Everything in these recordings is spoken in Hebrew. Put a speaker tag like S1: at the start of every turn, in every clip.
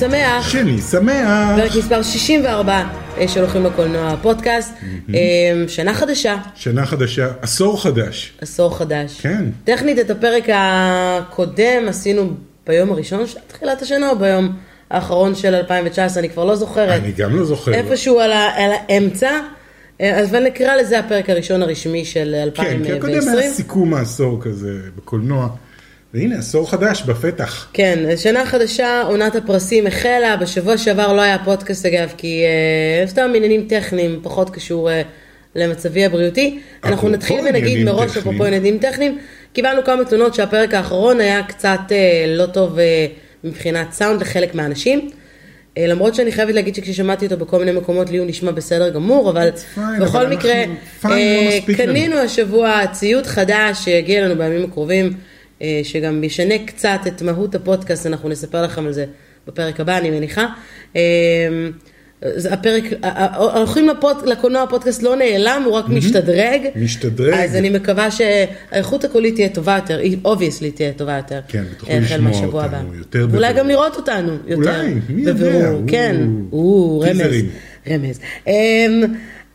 S1: שמח,
S2: שני שמח.
S1: פרק מספר 64 אה, של הולכים לקולנוע הפודקאסט, אה, שנה חדשה,
S2: שנה חדשה, עשור חדש.
S1: עשור חדש.
S2: כן.
S1: טכנית את הפרק הקודם עשינו ביום הראשון של תחילת השנה או ביום האחרון של 2019, אני כבר לא זוכרת.
S2: אני גם לא זוכר.
S1: איפשהו על, ה, על האמצע, אה, אז נקרא לזה הפרק הראשון הרשמי של
S2: כן, כי
S1: 2020.
S2: הקודם היה סיכום העשור כזה בקולנוע. והנה, עשור חדש בפתח.
S1: כן, שנה חדשה, עונת הפרסים החלה, בשבוע שעבר לא היה פודקאסט אגב, כי אה, סתם עניינים טכניים, פחות קשור אה, למצבי הבריאותי. אנחנו נתחיל ונגיד מראש. אפרופו עניינים טכניים, קיבלנו כמה תלונות שהפרק האחרון היה קצת אה, לא טוב אה, מבחינת סאונד לחלק מהאנשים. אה, למרות שאני חייבת להגיד שכששמעתי אותו בכל מיני מקומות לי הוא נשמע בסדר גמור, אבל
S2: fine,
S1: בכל
S2: אבל
S1: מקרה,
S2: לא
S1: אה,
S2: לנו.
S1: קנינו השבוע ציוד חדש שיגיע לנו בימים הקרובים, שגם ישנה קצת את מהות הפודקאסט, אנחנו נספר לכם על זה בפרק הבא, אני מניחה. אה, זה הפרק, ה- ה- הולכים לפוד, לקולנוע הפודקאסט לא נעלם, הוא רק משתדרג.
S2: משתדרג.
S1: אז אני מקווה שהאיכות הקולית תהיה טובה יותר, היא obviously תהיה טובה יותר.
S2: כן, ותוכלו
S1: אה,
S2: לשמוע אותנו
S1: הבא.
S2: יותר
S1: ואולי
S2: בבירור.
S1: גם לראות אותנו יותר.
S2: אולי, מי יודע?
S1: בבירור, כן,
S2: או,
S1: או, רמז. רמז.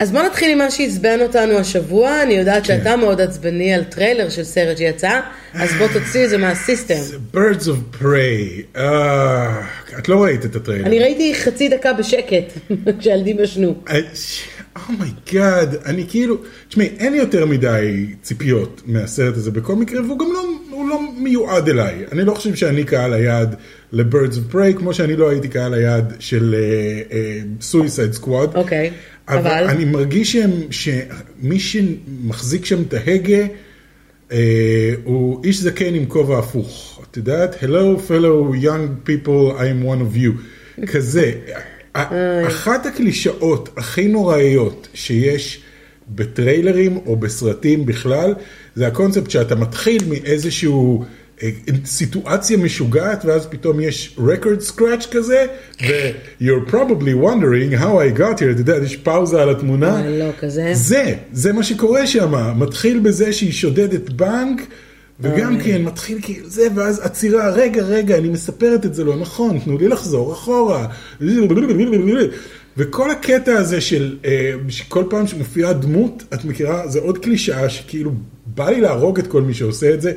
S1: אז בוא נתחיל עם מה שעצבן אותנו השבוע, אני יודעת
S2: כן.
S1: שאתה מאוד עצבני על טריילר של סרט שיצא, אז בוא תוציא את זה מה system.
S2: Birds of Prey. אה, את לא ראית את הטריילר.
S1: אני ראיתי חצי דקה בשקט, כשהילדים ישנו.
S2: Oh my god, אני כאילו, תשמעי, אין לי יותר מדי ציפיות מהסרט הזה בכל מקרה, והוא גם לא, לא מיועד אליי. אני לא חושב שאני קהל היעד ל-Birds of Prey, כמו שאני לא הייתי קהל היעד של uh, uh, Suicide Squad.
S1: אוקיי,
S2: אבל
S1: אבל?
S2: אני מרגיש שהם, שמי שמחזיק שם את ההגה, אה, הוא איש זקן עם כובע הפוך. את יודעת? Hello fellow young people, I am one of you. כזה. אחת הקלישאות הכי נוראיות שיש בטריילרים או בסרטים בכלל, זה הקונספט שאתה מתחיל מאיזשהו... סיטואציה משוגעת ואז פתאום יש record scratch כזה ו-you're probably wondering how I got here, אתה יודע, יש פאוזה על התמונה.
S1: אה, לא, כזה.
S2: זה, זה מה שקורה שם, מתחיל בזה שהיא שודדת בנק, וגם כן מתחיל כאילו זה, ואז עצירה, רגע, רגע, אני מספרת את זה לא נכון, תנו לי לחזור אחורה. וכל הקטע הזה של, אה, שכל פעם שמופיעה דמות, את מכירה, זה עוד קלישאה שכאילו בא לי להרוג את כל מי שעושה את זה,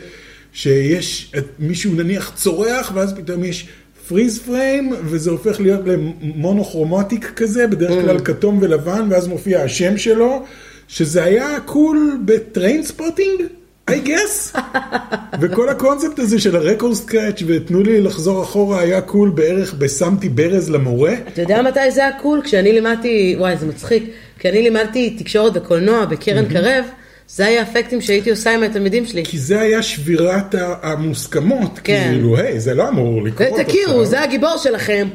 S2: שיש מישהו נניח צורח, ואז פתאום יש פריז פריים, וזה הופך להיות למונוכרומטיק כזה, בדרך כלל כתום ולבן, ואז מופיע השם שלו, שזה היה cool ב Trainspotting, I guess. וכל הקונספט הזה של ה record scratch ותנו לי לחזור אחורה היה cool בערך בשמתי ברז למורה.
S1: אתה יודע מתי זה היה cool? כשאני לימדתי, וואי, זה מצחיק, כשאני לימדתי תקשורת וקולנוע בקרן קרב, זה היה האפקטים שהייתי עושה עם התלמידים שלי.
S2: כי זה היה שבירת המוסכמות,
S1: כן.
S2: כאילו, היי, זה לא אמור לקרות.
S1: ותכירו, זה הגיבור שלכם.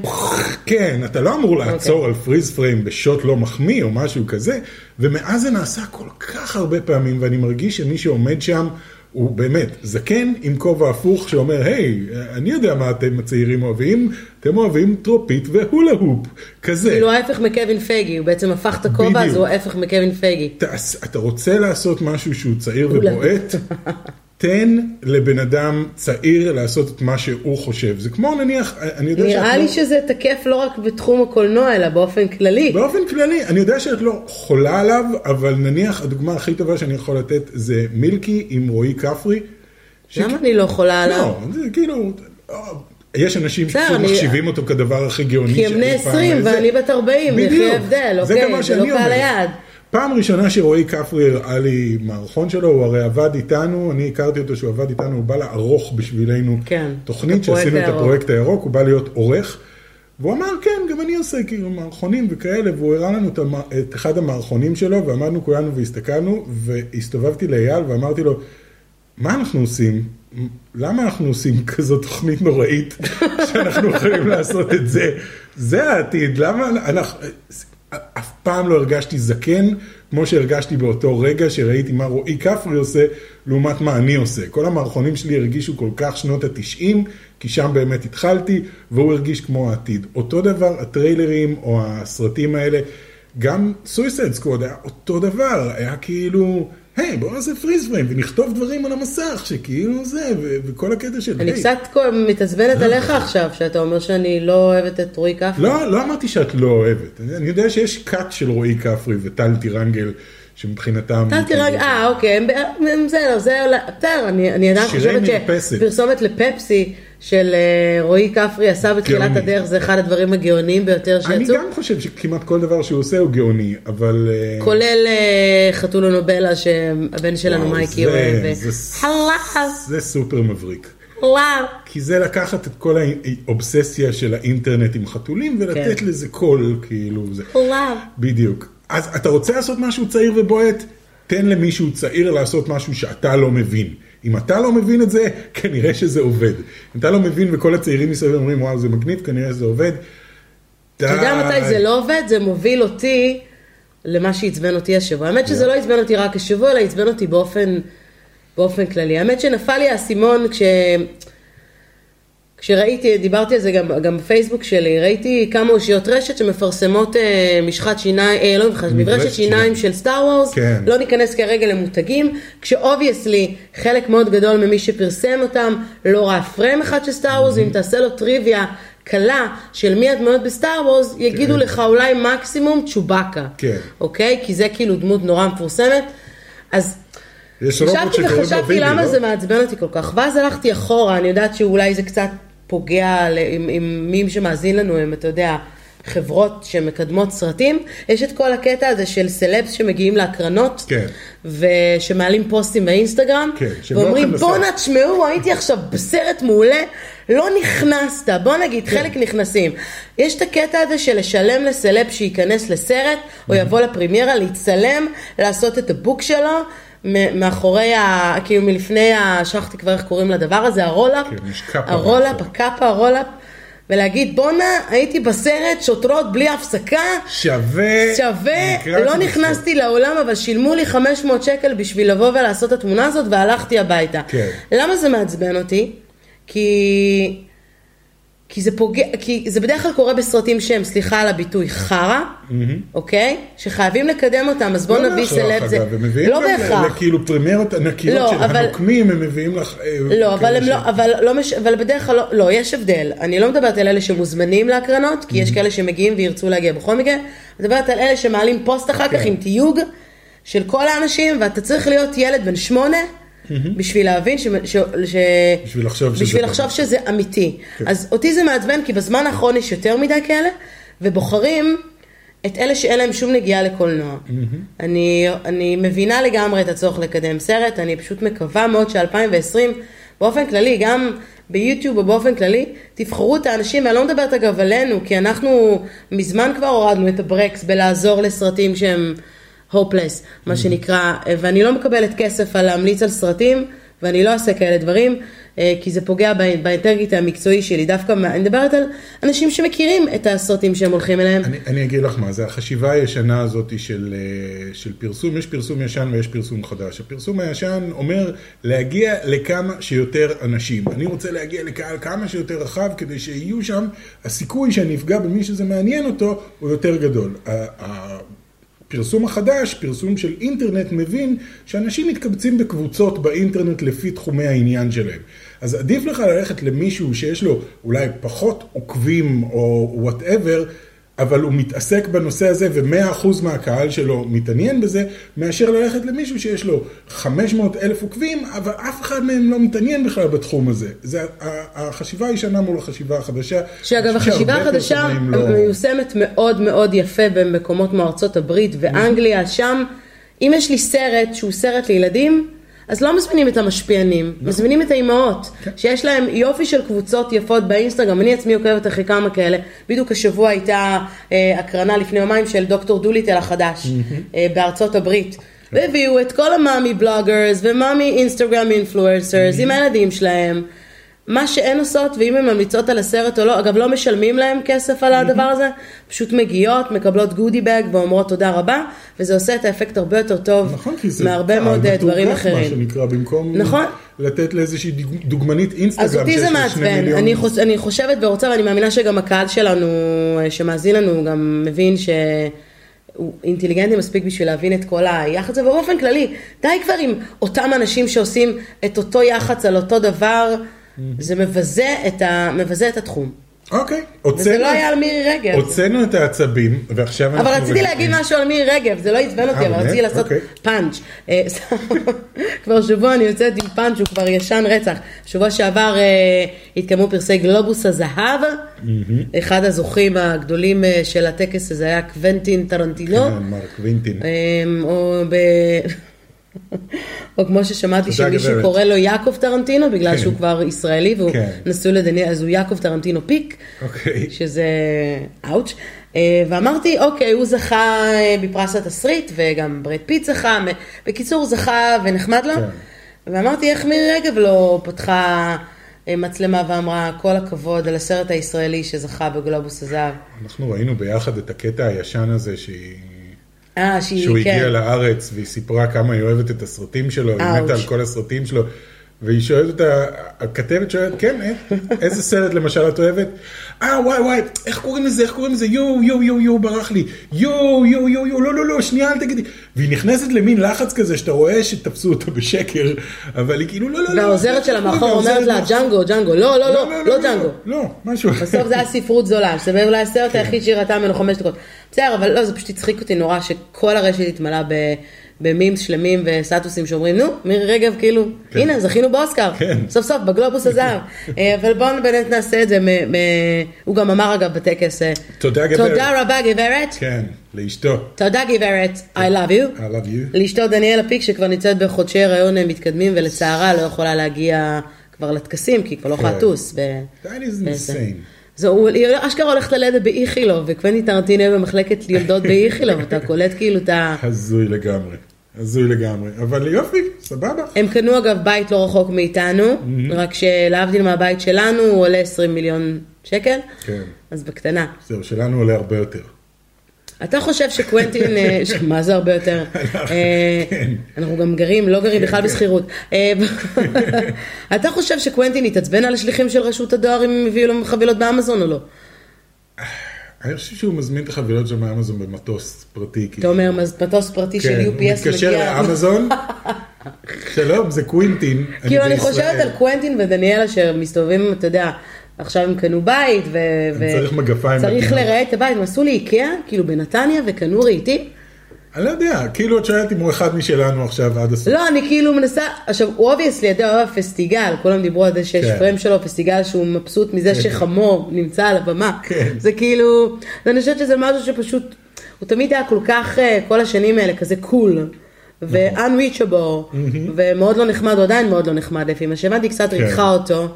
S2: כן, אתה לא אמור לעצור
S1: אוקיי.
S2: על freeze frame בשוט לא מחמיא או משהו כזה, ומאז זה נעשה כל כך הרבה פעמים, ואני מרגיש שמי שעומד שם הוא באמת זקן עם כובע הפוך שאומר, היי, אני יודע מה אתם הצעירים אוהבים, אתם אוהבים טרופית והולה הופ, כזה.
S1: כאילו ההפך מקווין פייגי, הוא בעצם הפך את הכובע, אז. הוא ההפך מקווין פייגי.
S2: אתה, רוצה לעשות משהו שהוא צעיר ובועט, תן לבן אדם צעיר לעשות את מה שהוא חושב. זה כמו נניח, אני יודע שאת
S1: נראה
S2: לא-
S1: לי שזה תקף לא רק בתחום הקולנוע, אלא באופן כללי.
S2: באופן כללי, אני יודע שאת לא חולה עליו, אבל נניח הדוגמה הכי טובה שאני יכול לתת זה מילקי עם רועי כפרי.
S1: למה אני לא חולה עליו?
S2: לא, זה כאילו, אה, יש אנשים שפשוט מחשיבים אותו כדבר הכי גאוני
S1: כי הם בני
S2: שאי פעם
S1: 20
S2: איזה-
S1: ואני בת 40,
S2: בדיוק,
S1: לפי ההבדל,
S2: זה גם
S1: אוקיי? זה לא קהל. היעד.
S2: פעם ראשונה שרועי כפרי הראה לי מערכון שלו, הוא הרי עבד איתנו, אני הכרתי אותו שהוא עבד איתנו, הוא בא לערוך בשבילנו
S1: כן,
S2: תוכנית שעשינו את. הפרויקט הירוק, הוא בא להיות עורך, והוא אמר כן, גם אני עושה כאילו מערכונים וכאלה, והוא הראה לנו את, אחד המערכונים שלו, ועמדנו כולנו והסתכלנו, והסתובבתי לאייל ואמרתי לו, מה אנחנו עושים? למה אנחנו עושים כזאת תוכנית נוראית שאנחנו יכולים לעשות את זה? זה העתיד, למה אנחנו... אף פעם לא הרגשתי זקן כמו שהרגשתי באותו רגע שראיתי מה רועי כפרי עושה לעומת מה אני עושה. כל המערכונים שלי הרגישו כל כך שנות התשעים, כי שם באמת התחלתי, והוא הרגיש כמו העתיד. אותו דבר הטריילרים או הסרטים האלה, גם Suicide Squad היה אותו דבר, היה כאילו היי, בוא נעשה freeze frame ונכתוב דברים על המסך, שכאילו זה, וכל הקטע של...
S1: אני
S2: היי,
S1: קצת מתעצבנת עליך עכשיו, שאתה אומר שאני לא אוהבת את רועי כפרי.
S2: לא, לא אמרתי שאת לא אוהבת. אני יודע שיש cut של רועי כפרי וטל טירנגל, שמבחינתם...
S1: טל תירג, אה אוקיי, בסדר, זה בסדר, אני אני עדיין חושבת. שפרסומת לפפסי של אה, רועי כפרי עשה בתחילת. הדרך, זה אחד הדברים הגאוניים ביותר
S2: אני
S1: שיצאו,
S2: גם חושב שכמעט כל דבר שהוא עושה הוא גאוני, אבל... אה,
S1: כולל אה, חתול הנובלה שהבן שלנו
S2: וואו,
S1: מייקי אוהב.
S2: זה- סופר מבריק.
S1: וואו.
S2: כי זה לקחת את כל האובססיה של האינטרנט עם חתולים ולתת
S1: כן.
S2: לזה קול, כאילו זה.
S1: חלב.
S2: בדיוק. אז אתה רוצה לעשות משהו צעיר ובועט? תן למישהו צעיר לעשות משהו שאתה לא מבין. אם אתה לא מבין את זה, כנראה שזה עובד. אם אתה לא מבין וכל הצעירים מסביב אומרים, וואו, זה מגניב, כנראה שזה עובד.
S1: אתה יודע מתי זה לא עובד? זה מוביל אותי למה שעצבן אותי השבוע. האמת שזה לא עצבן אותי רק השבוע, אלא עצבן אותי באופן, באופן כללי. האמת שנפל לי האסימון כש... כשראיתי, דיברתי על זה גם, גם בפייסבוק שלי, ראיתי כמה אושיות רשת שמפרסמות אה, משחת שיניים, אה, לא משחת, מברשת שיניים של Star Wars,
S2: כן.
S1: לא ניכנס כרגע למותגים, כש obviously חלק מאוד גדול ממי שפרסם אותם לא ראה פריים אחד של סטאר וורס, ואם תעשה לו טריוויה קלה של מי הדמויות בסטאר וורס, יגידו לך אולי מקסימום צ'ובאקה,
S2: כן.
S1: אוקיי? כי זה כאילו דמות נורא מפורסמת, אז
S2: יש רובוט
S1: ישבתי
S2: שקוראים לו
S1: וחשבתי למה
S2: לא?
S1: זה מעצבן אותי כל כך, ואז הלכתי אחורה, אני יודעת שאולי זה קצת פוגע עם, עם מי שמאזין לנו, הם, אתה יודע, חברות שמקדמות סרטים, יש את כל הקטע הזה של סלבס שמגיעים להקרנות,
S2: כן.
S1: ושמעלים פוסטים באינסטגרם,
S2: כן, לא
S1: ואומרים בואנה
S2: לסרט."
S1: תשמעו, הייתי עכשיו בסרט מעולה, לא נכנסת, בוא נגיד,
S2: כן.
S1: חלק נכנסים. יש את הקטע הזה של לשלם לסלב שייכנס לסרט, או יבוא לפרימיירה, להצטלם, לעשות את ה book שלו. מאחורי ה... כאילו מלפני ה... שכחתי כבר איך קוראים לדבר הזה, הרולאפ.
S2: כן,
S1: הרולאפ. הקאפה, הרולאפ. ולהגיד בואנה, הייתי בסרט, שוטרות בלי הפסקה.
S2: שווה...
S1: שווה, לא
S2: בסוף.
S1: נכנסתי לעולם, אבל שילמו לי 500 שקל בשביל לבוא ולעשות את התמונה הזאת, והלכתי הביתה.
S2: כן.
S1: למה זה מעצבן אותי? כי... כי זה פוגע, כי זה בדרך כלל קורה בסרטים שהם, סליחה על הביטוי, חרא, אוקיי? שחייבים לקדם אותם, אז בואו
S2: לא
S1: נביא
S2: בהכרח,
S1: סלב, זה
S2: אגב, הם מביאים
S1: לא בהכרח.
S2: לכאילו פרמיירות ענקיות
S1: לא,
S2: של
S1: אבל-
S2: הנוקמים, הם מביאים לך... אה,
S1: לא, אבל הם
S2: ש-
S1: לא, אבל לא מש... אבל בדרך כלל לא, לא, יש הבדל. אני לא מדברת על אלה שמוזמנים להקרנות, כי יש כאלה שמגיעים וירצו להגיע בכל מקרה. אני מדברת על אלה שמעלים פוסט אחר כך
S2: כן.
S1: עם תיוג של כל האנשים, ואתה צריך להיות ילד בן שמונה. בשביל להבין ש... ש... ש...
S2: בשביל לחשוב שזה
S1: בשביל
S2: באמת.
S1: לחשוב שזה אמיתי.
S2: כן.
S1: אז אותי זה מעצבן, כי בזמן האחרון יש יותר מדי כאלה, ובוחרים את אלה שאין להם שום נגיעה לקולנוע. אני, אני מבינה לגמרי את הצורך לקדם סרט, אני פשוט מקווה מאוד ש-2020, באופן כללי, גם ביוטיוב או באופן כללי, תבחרו את האנשים, ואני לא מדברת אגב עלינו, כי אנחנו מזמן כבר הורדנו את הברקס בלעזור לסרטים שהם הופלס, מה שנקרא, ואני לא מקבלת כסף על להמליץ על סרטים, ואני לא אעשה כאלה דברים, אה, כי זה פוגע באינ- באינטגריטי המקצועי שלי. דווקא, אני מדברת על אנשים שמכירים את הסרטים שהם הולכים אליהם.
S2: אני, אני אגיד לך מה, זה החשיבה הישנה הזאת של, אה, של פרסום, יש פרסום ישן ויש פרסום חדש. הפרסום הישן אומר להגיע לכמה שיותר אנשים. אני רוצה להגיע לקהל כמה שיותר רחב כדי שיהיו שם, הסיכוי שאני אפגע במי שזה מעניין אותו הוא יותר גדול. הפרסום החדש, פרסום של אינטרנט, מבין שאנשים מתקבצים בקבוצות באינטרנט לפי תחומי העניין שלהם. אז עדיף לך ללכת למישהו שיש לו אולי פחות עוקבים או whatever, אבל הוא מתעסק בנושא הזה ומאה אחוז מהקהל שלו מתעניין בזה, מאשר ללכת למישהו שיש לו 500 אלף עוקבים, אבל אף אחד מהם לא מתעניין בכלל בתחום הזה. זה החשיבה הישנה מול החשיבה החדשה.
S1: שאגב, החשיבה החדשה
S2: לא-
S1: מיושמת מאוד מאוד יפה במקומות כמו ארצות הברית ואנגליה, שם, אם יש לי סרט שהוא סרט לילדים, אז לא מזמינים את המשפיענים, מזמינים את האימהות, שיש להם יופי של קבוצות יפות באינסטגרם, אני עצמי עוקבת אחרי כמה כאלה, בדיוק השבוע הייתה אה, הקרנה לפני יומיים של דוקטור דוליטל החדש, אה, בארצות הברית. והביאו את כל ה mommy bloggers ו mommy אינסטגרם influencers עם הילדים שלהם. מה שהן עושות, ואם הן ממליצות על הסרט או לא, אגב לא משלמים להם כסף על הדבר הזה, פשוט מגיעות, מקבלות goodie bag ואומרות תודה רבה, וזה עושה את האפקט הרבה יותר טוב
S2: נכון, כי זה
S1: מהרבה
S2: קהל
S1: מאוד אה,
S2: מטורגט,
S1: דברים
S2: מה
S1: אחרים.
S2: שנקרא, במקום
S1: נכון.
S2: לתת לאיזושהי דוג- דוגמנית אינסטגרם
S1: אז אותי זה מעצבן. אני, חוש, אני חושבת ורוצה, ואני מאמינה שגם הקהל שלנו, אה, שמאזין לנו, גם מבין ש... הוא אינטליגנטי מספיק בשביל להבין את כל היח"צ הזה, ובאופן כללי, די כבר עם אותם אנשים שעושים את אותו יח"צ על אותו דבר, זה מבזה את, ה, מבזה את התחום.
S2: אוקיי,
S1: וזה לא היה על מירי רגב.
S2: הוצאנו את העצבים, ועכשיו אנחנו...
S1: אבל רציתי להגיד משהו על מירי רגב, זה לא עצבן אותי,
S2: אה,
S1: אבל? רציתי לעשות
S2: אוקיי.
S1: פאנץ'. אה, כבר שבוע אני יוצאת עם פאנץ', הוא כבר ישן רצח. שבוע שעבר אה, התקיימו פרסי גלובוס הזהב, אחד הזוכים הגדולים של הטקס הזה היה קוונטין טרנטינו.
S2: כן, מרק וינטין.
S1: או כמו ששמעתי שמישהו
S2: גברת.
S1: קורא לו יעקב טרנטינו, בגלל
S2: כן.
S1: שהוא כבר ישראלי והוא
S2: כן.
S1: נשוי לדניאל, אז הוא יעקב טרנטינו פיק,
S2: אוקיי.
S1: שזה אאוץ'. אה, ואמרתי, אוקיי, הוא זכה אה, בפרס התסריט, וגם ברד פיט זכה, בקיצור, זכה ונחמד לו.
S2: כן.
S1: ואמרתי, איך מירי רגב לא פתחה אה, מצלמה ואמרה, כל הכבוד על הסרט הישראלי שזכה בגלובוס הזהב.
S2: אנחנו ראינו ביחד את הקטע הישן הזה שהיא...
S1: אה,
S2: שהוא
S1: כן.
S2: הגיע לארץ והיא סיפרה כמה היא אוהבת את הסרטים שלו, היא. מתה על כל הסרטים שלו. והיא שואלת אותה, הכתבת שואלת, כן, אה, איזה סרט למשל את אוהבת? אה, וואי, וואי, איך קוראים לזה, איך קוראים לזה? יואו, יואו, יואו, יואו, ברח לי. יואו, יואו, יואו, יואו, לא, לא, לא, שנייה, אל תגידי. והיא נכנסת למין לחץ כזה שאתה רואה שתפסו אותו בשקר, אבל היא כאילו, לא, לא, לא.
S1: והעוזרת שלה מאחור? אומרת לה. ג'אנגו, ג'אנגו, לא, לא, לא, לא ג'אנגו.
S2: לא, משהו.
S1: בסוף זה היה ספרות זולה, שזה אולי הסרט היחיד שהיא ראתה ממנו חמש דקות. בסדר, אבל לא, זה פשוט הצחיק אותי נורא שכל הרשת התמלאה ב- במימס שלמים וסטטוסים שאומרים, נו, מירי רגב, כאילו,
S2: כן.
S1: הנה, זכינו באוסקר,
S2: כן.
S1: סוף סוף, בגלובוס הזהב. אה, אבל בואו באמת נעשה את זה, מ- מ- הוא גם אמר אגב בטקס, אה,
S2: תודה, גברת.
S1: תודה רבה גברת,
S2: כן, לאשתו.
S1: תודה גברת, I love you.
S2: I love you.
S1: לאשתו דניאלה פיק שכבר נמצאת בחודשי הריון אה, מתקדמים ולצערה לא יכולה להגיע כבר לטקסים כי היא כבר לא יכולה
S2: כן.
S1: לטוס.
S2: That is
S1: בעצם.
S2: insane.
S1: זו, היא אשכרה הולכת ללדת באיכילוב וקוונטי טרנטינו במחלקת יולדות באיכילוב, אתה קולט כאילו את ה...
S2: הזוי לגמרי. הזוי לגמרי. אבל יופי, סבבה.
S1: הם קנו אגב בית לא רחוק מאיתנו, רק שלהבדיל מהבית שלנו הוא עולה 20 מיליון שקל,
S2: כן.
S1: אז בקטנה.
S2: זהו, שלנו עולה הרבה יותר.
S1: אתה חושב שקוונטין, אה, מה זה הרבה יותר? אה,
S2: כן.
S1: אנחנו גם גרים, לא גרים בכלל בשכירות. אה, אתה חושב שקוונטין התעצבן על השליחים של רשות הדואר אם הם הביאו לו חבילות באמזון או לא?
S2: אני חושב שהוא מזמין את החבילות שלו מאמזון במטוס פרטי.
S1: אתה אומר, "מז- מטוס פרטי של
S2: כן, הוא
S1: UPS מגיע...
S2: מתקשר לאמזון, שלום, זה קווינטין.
S1: כאילו אני. חושבת על קוונטין ודניאלה שמסתובבים, אתה יודע, עכשיו הם קנו בית, ו...
S2: צריך מגפיים
S1: צריך. לרהט את הבית, הם עשו לי איקאה, כאילו בנתניה, וקנו רהיטים.
S2: אני לא יודע, כאילו את שואלת אם הוא אחד משלנו עכשיו עד הסוף.
S1: לא, אני כאילו מנסה, עכשיו, הוא obviously, אתה הוא הפסטיגל, כולם דיברו על זה שיש
S2: כן.
S1: פריים שלו, פסטיגל שהוא מבסוט מזה שחמו נמצא על הבמה.
S2: כן.
S1: זה כאילו, אני חושבת שזה משהו שפשוט, הוא תמיד היה כל כך, אה, כל השנים האלה, כזה cool. ו-unreachable, ומאוד לא נחמד, הוא עדיין מאוד לא נחמד לפי מה שהבנתי, קצת
S2: כן.
S1: ריתחה אותו.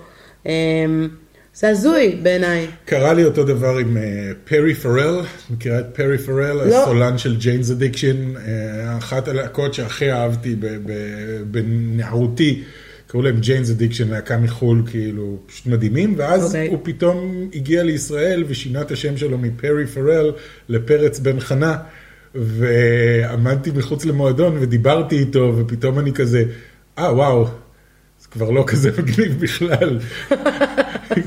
S1: זה הזוי בעיניי.
S2: קרה לי אותו דבר עם אה, פרי פארל, מכירה את פרי פארל,
S1: לא.
S2: הסולן של Jane's Addiction, אחת הלהקות שהכי אהבתי בנערותי, קראו להם Jane's Addiction, להקה מחו"ל, כאילו, פשוט מדהימים, ואז
S1: אוקיי.
S2: הוא פתאום הגיע לישראל ושינה את השם שלו מפרי פארל לפרץ בן חנה, ועמדתי מחוץ למועדון ודיברתי איתו, ופתאום אני כזה, אה וואו. זה כבר לא כזה מגניב בכלל.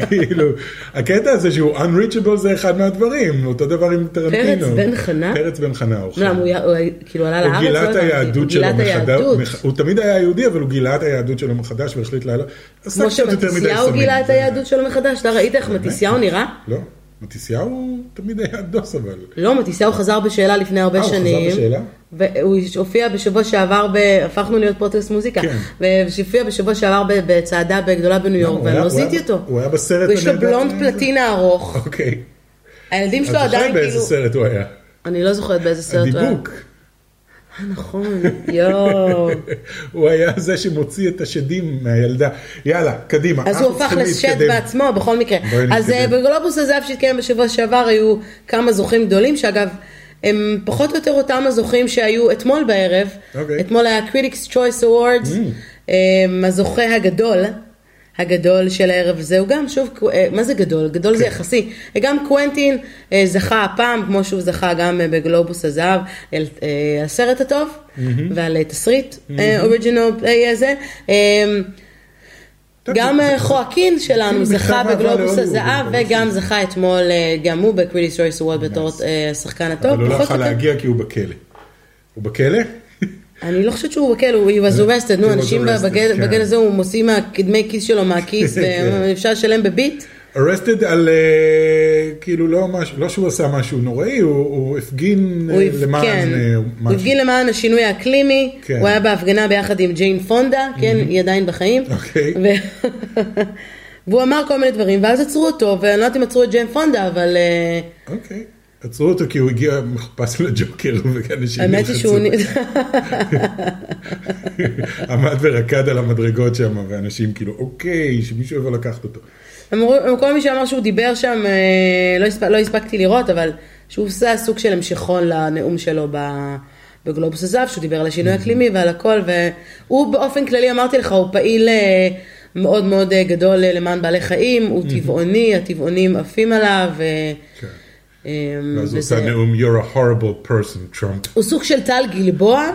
S2: כאילו, הקטע הזה שהוא unreachable זה אחד מהדברים, אותו דבר עם טרנטינו.
S1: פרץ בן חנה?
S2: פרץ בן חנה. הוא
S1: הוא היה- הוא כאילו עלה לארץ?
S2: הוא גילה
S1: לא
S2: את. היהדות שלו מחדש, הוא תמיד היה יהודי, אבל הוא גילה את היהדות שלו מחדש והחליט לעלות.
S1: כמו שמתיסיהו. גילה את היהדות שלו מחדש, אתה ראית איך מתיסיהו נראה?
S2: לא, מתיסיהו תמיד היה דוס אבל.
S1: לא, מתיסיהו חזר בשאלה לפני הרבה
S2: אה, הוא חזר
S1: שנים.
S2: בשאלה?
S1: והוא הופיע בשבוע שעבר, ב... הפכנו להיות פודקאסט מוזיקה.
S2: כן.
S1: והופיע בשבוע שעבר בצעדה גדולה בניו יורק,
S2: הוא
S1: ואני לא
S2: הוא
S1: זיהיתי אותו.
S2: הוא היה בסרט
S1: יש לו בלונד? פלטינה ארוך.
S2: אוקיי.
S1: הילדים שלו
S2: זוכרת
S1: עדיין
S2: באיזה
S1: כאילו...
S2: סרט הוא היה?
S1: אני לא זוכרת באיזה סרט הוא היה.
S2: הדיבוק.
S1: אה, נכון, יואו.
S2: הוא היה זה שמוציא את השדים מהילדה. יאללה, קדימה.
S1: אז הוא הפך לשד. בעצמו, בכל מקרה. אז אה. בגלובוס הזהב שהתקיים בשבוע שעבר היו כמה זוכים גדולים, שאגב, הם פחות או יותר אותם הזוכים שהיו אתמול בערב.
S2: אוקיי.
S1: אתמול היה Critics Choice Awards, אה, הזוכה הגדול. הגדול של הערב הזה הוא גם, שוב, אה, מה זה גדול? גדול זה
S2: כן.
S1: יחסי. גם קוונטין אה, זכה הפעם, כמו שהוא זכה גם אה, בגלובוס הזהב, על אה, הסרט הטוב, ועל אה, תסריט original play הזה. אה, גם
S2: זה-
S1: אה,
S2: זה-
S1: חואקין שלנו זכה בגלובוס הזהב וגם
S2: זה-
S1: זכה אתמול, אה, גם הוא ב Critics Choice Award בתור אה, השחקן הטוב.
S2: אבל הוא לא יכול להגיע כי הוא בכלא. הוא בכלא?
S1: אני לא חושבת שהוא בכלא, הוא was arrested, נו, אנשים
S2: כן.
S1: בגל הזה הוא מוציא מהקדמי כיס שלו מהכיס,
S2: כן.
S1: ואפשר לשלם בביט.
S2: arrested על, אה, כאילו לא לא שהוא עשה משהו נוראי, הוא, הוא הפגין אה,
S1: הוא
S2: למען
S1: כן,
S2: אה,
S1: הוא
S2: משהו.
S1: הפגין למען השינוי האקלימי,
S2: כן.
S1: הוא היה בהפגנה ביחד עם ג'יין פונדה, כן, היא עדיין בחיים.
S2: אוקיי.
S1: ו- והוא אמר כל מיני דברים, ואז עצרו אותו, ואני לא יודעת אם עצרו את ג'יין פונדה, אבל
S2: אוקיי. עצרו אותו כי הוא הגיע מחופש לג'וקר ואנשים
S1: האמת היא שהוא...
S2: עמד ורקד על המדרגות שם ואנשים כאילו אוקיי שמישהו יבוא לקחת אותו.
S1: אמרו, כל מי שאמר שהוא דיבר שם, אה, לא, הספ... לא הספקתי לראות, אבל שהוא עושה סוג של המשכון לנאום שלו ב... בגלובוס הזהב, שהוא דיבר על השינוי האקלימי ועל הכל, והוא באופן כללי, אמרתי לך, הוא פעיל אה, מאוד מאוד אה, גדול למען בעלי חיים, הוא טבעוני, הטבעונים עפים עליו.
S2: כן.
S1: אה,
S2: ואז הוא עושה נאום you're a horrible person טראמפ.
S1: הוא סוג של טל גלבוע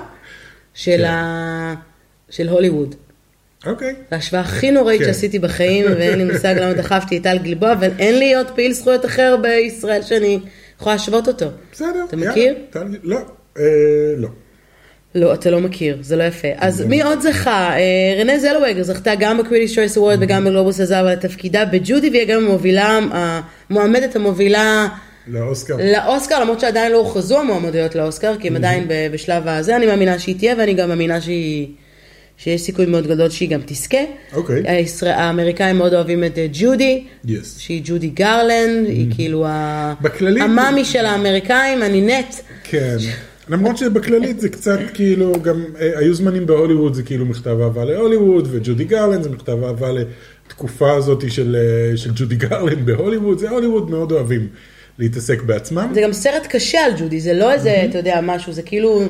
S1: של,
S2: כן.
S1: ה... של הוליווד.
S2: אוקיי.
S1: ההשוואה הכי נוראית
S2: כן.
S1: שעשיתי בחיים, ואין לי מושג למה דחפתי את טל גלבוע, אבל אין לי עוד פעיל זכויות אחר בישראל שאני יכולה להשוות אותו.
S2: בסדר.
S1: אתה מכיר?
S2: לא. אה, לא.
S1: לא, אתה לא מכיר, זה לא יפה. אז מי עוד זכה? אה, רנה זלווגר זכתה גם ב Critics Choice Award וגם בגלובוס הזהב על תפקידה בג'ודי, והיא גם המובילה, המועמדת המובילה
S2: לאוסקר.
S1: לאוסקר, למרות שעדיין לא הוכרזו המועמדויות לאוסקר, כי הם עדיין ב- בשלב הזה, אני מאמינה שהיא תהיה, ואני גם מאמינה שהיא... שיש סיכוי מאוד גדול שהיא גם תזכה.
S2: אוקיי.
S1: הישראל, האמריקאים מאוד אוהבים את אה, ג'ודי,
S2: Yes.
S1: שהיא ג'ודי גרלנד, היא כאילו ה-
S2: בכללי-
S1: המאמי של האמריקאים, אני נט.
S2: כן. למרות שבכללית זה קצת כאילו, גם אה, היו זמנים בהוליווד זה כאילו מכתב אהבה להוליווד, וג'ודי גרלנד זה מכתב אהבה לתקופה הזאת של, אה, של ג'ודי גרלנד בהוליווד, זה הוליווד מאוד אוהבים להתעסק בעצמם.
S1: זה גם סרט קשה על ג'ודי, זה לא איזה, אתה יודע, משהו, זה כאילו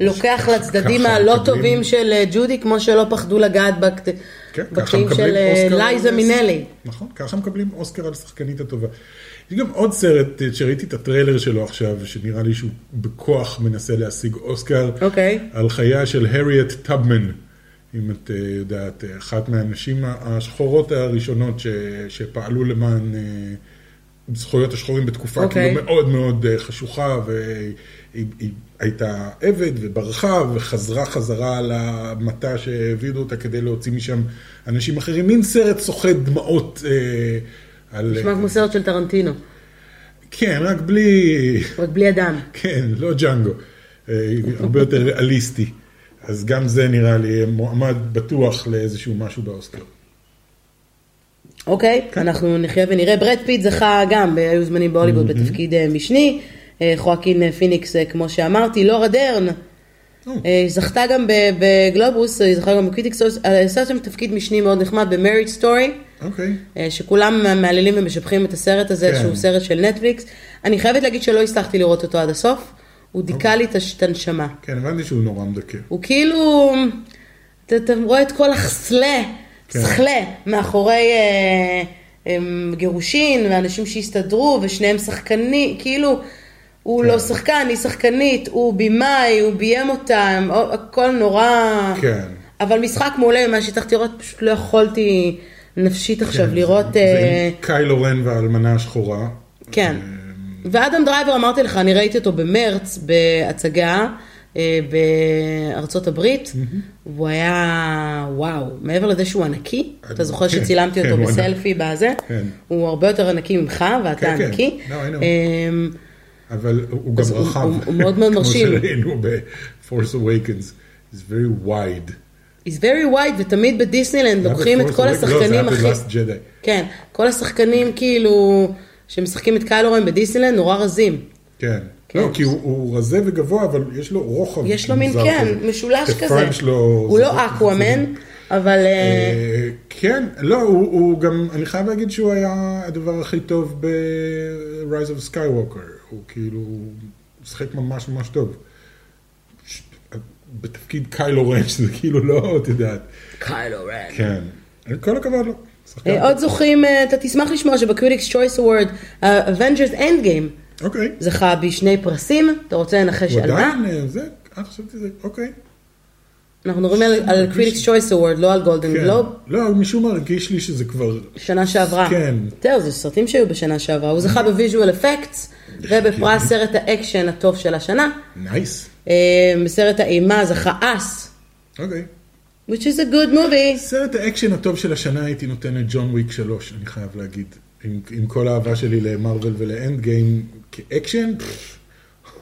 S1: לוקח לצדדים הלא טובים של אה, ג'ודי, כמו שלא פחדו לגעת בקט-
S2: כן,
S1: בקטעים
S2: מקבלים
S1: של אה. לייזה מינלי.
S2: נכון, ככה מקבלים אוסקר על השחקנית הטובה. יש גם עוד סרט אה, שראיתי את הטריילר שלו עכשיו, שנראה לי שהוא בכוח מנסה להשיג אוסקר,
S1: אוקיי.
S2: על חייה של הריאט טאבמן, אם את יודעת, אחת מהנשים השחורות הראשונות ש, שפעלו למען זכויות השחורים בתקופה
S1: אוקיי.
S2: כאילו מאוד מאוד אה, חשוכה, והיא היא הייתה עבד וברחה וחזרה חזרה למטע שהעבידו אותה כדי להוציא משם אנשים אחרים, מין סרט סוחט דמעות אה, על...
S1: נשמע כמו סרט של טרנטינו,
S2: כן, רק בלי...
S1: רק בלי הדם.
S2: כן, לא ג'אנגו, אה, הרבה יותר ריאליסטי. אז גם זה נראה לי מועמד בטוח לאיזשהו משהו באוסקר.
S1: אוקיי,
S2: כן.
S1: אנחנו נחיה ונראה. ברד פיט זכה גם, היו זמנים בהוליווד בתפקיד אה, משני. אה, חואקין אה, פיניקס, כמו שאמרתי, לורה דרן. אה, זכתה גם בגלובוס, היא זכתה גם ב Critics, עושה שם תפקיד משני מאוד נחמד ב Marriage Story,
S2: אוקיי.
S1: שכולם מהללים ומשבחים את הסרט הזה,
S2: כן.
S1: שהוא סרט של נטפליקס. אני חייבת להגיד שלא הצלחתי לראות אותו עד הסוף, הוא דיכא לי את הנשמה.
S2: כן, הבנתי שהוא נורא מדכא.
S1: הוא כאילו, אתה, אתה רואה את כל הסכלה,
S2: כן.
S1: סכלה, מאחורי אה, הם, גירושין, ואנשים שהסתדרו, ושניהם שחקנים, כאילו, הוא
S2: כן.
S1: לא שחקן, היא שחקנית, הוא בימאי, הוא ביים אותם, או- הכל נורא...
S2: כן.
S1: אבל משחק מעולה, מה שהצלחתי לראות, פשוט לא יכולתי נפשית עכשיו
S2: כן,
S1: לראות...
S2: זה
S1: אה,
S2: עם קיילו רן והאלמנה השחורה.
S1: כן.
S2: אה,
S1: ואדם דרייבר, אמרתי לך, אני ראיתי אותו במרץ בהצגה אה, בארצות הברית, והוא היה, וואו, מעבר לזה שהוא ענקי, אתה זוכר
S2: כן,
S1: שצילמתי
S2: כן,
S1: אותו
S2: הוא.
S1: בסלפי בזה,
S2: כן.
S1: הוא הרבה יותר ענקי ממך, ואתה. ענקי.
S2: לא.
S1: אמ,
S2: אבל הוא גם
S1: הוא-
S2: רחב.
S1: הוא- הוא מאוד מאוד מרשים.
S2: כמו שראינו ב-Force Awakens. It's very wide.
S1: He's very wide, ותמיד בדיסנילנד לוקחים את כל? השחקנים
S2: לא, זה
S1: הכי...
S2: היה ב-Last Jedi.
S1: כן, כל השחקנים כאילו, שמשחקים את קיילורן בדיסנילנד, נורא רזים.
S2: כן.
S1: כן.
S2: לא, כי הוא- רזה וגבוה, אבל יש לו רוחב.
S1: יש לו מין, כן. משולש כזה.
S2: שלו...
S1: הוא
S2: זה-
S1: לא אקוואמן, אבל... אה,
S2: אה, כן, לא, הוא, גם, אני חייב להגיד שהוא היה הדבר הכי טוב ב-Rise of Skywalker. הוא כאילו, משחק ממש ממש טוב. בתפקיד קיילו רן, שזה כאילו לא, את יודעת.
S1: קיילורן.
S2: כן. כל הכבוד לו.
S1: אה, עוד זוכים, אה, אתה תשמח לשמוע שב Critics Choice Award, Avengers Endgame
S2: אוקיי.
S1: זכה בשני פרסים, אתה רוצה לנחש
S2: הוא
S1: על מה?
S2: עדיין, אה, זה, אה, חשבתי זה, אוקיי.
S1: אנחנו מדברים על- Critics Choice Award, לא על Golden
S2: כן.
S1: Globe.
S2: לא, משום מה הרגיש לי שזה כבר...
S1: שנה שעברה.
S2: כן.
S1: זהו, זה סרטים שהיו בשנה שעברה. הוא זכה ב Visual Effects, ובפרס סרט האקשן הטוב של השנה.
S2: Nice.
S1: אה, בסרט האימה זכה Us,
S2: אוקיי.
S1: which is a good movie.
S2: סרט האקשן הטוב של השנה הייתי נותן את ג'ון וויק 3, אני חייב להגיד. עם, עם כל האהבה שלי למארוול ול Endgame כאקשן.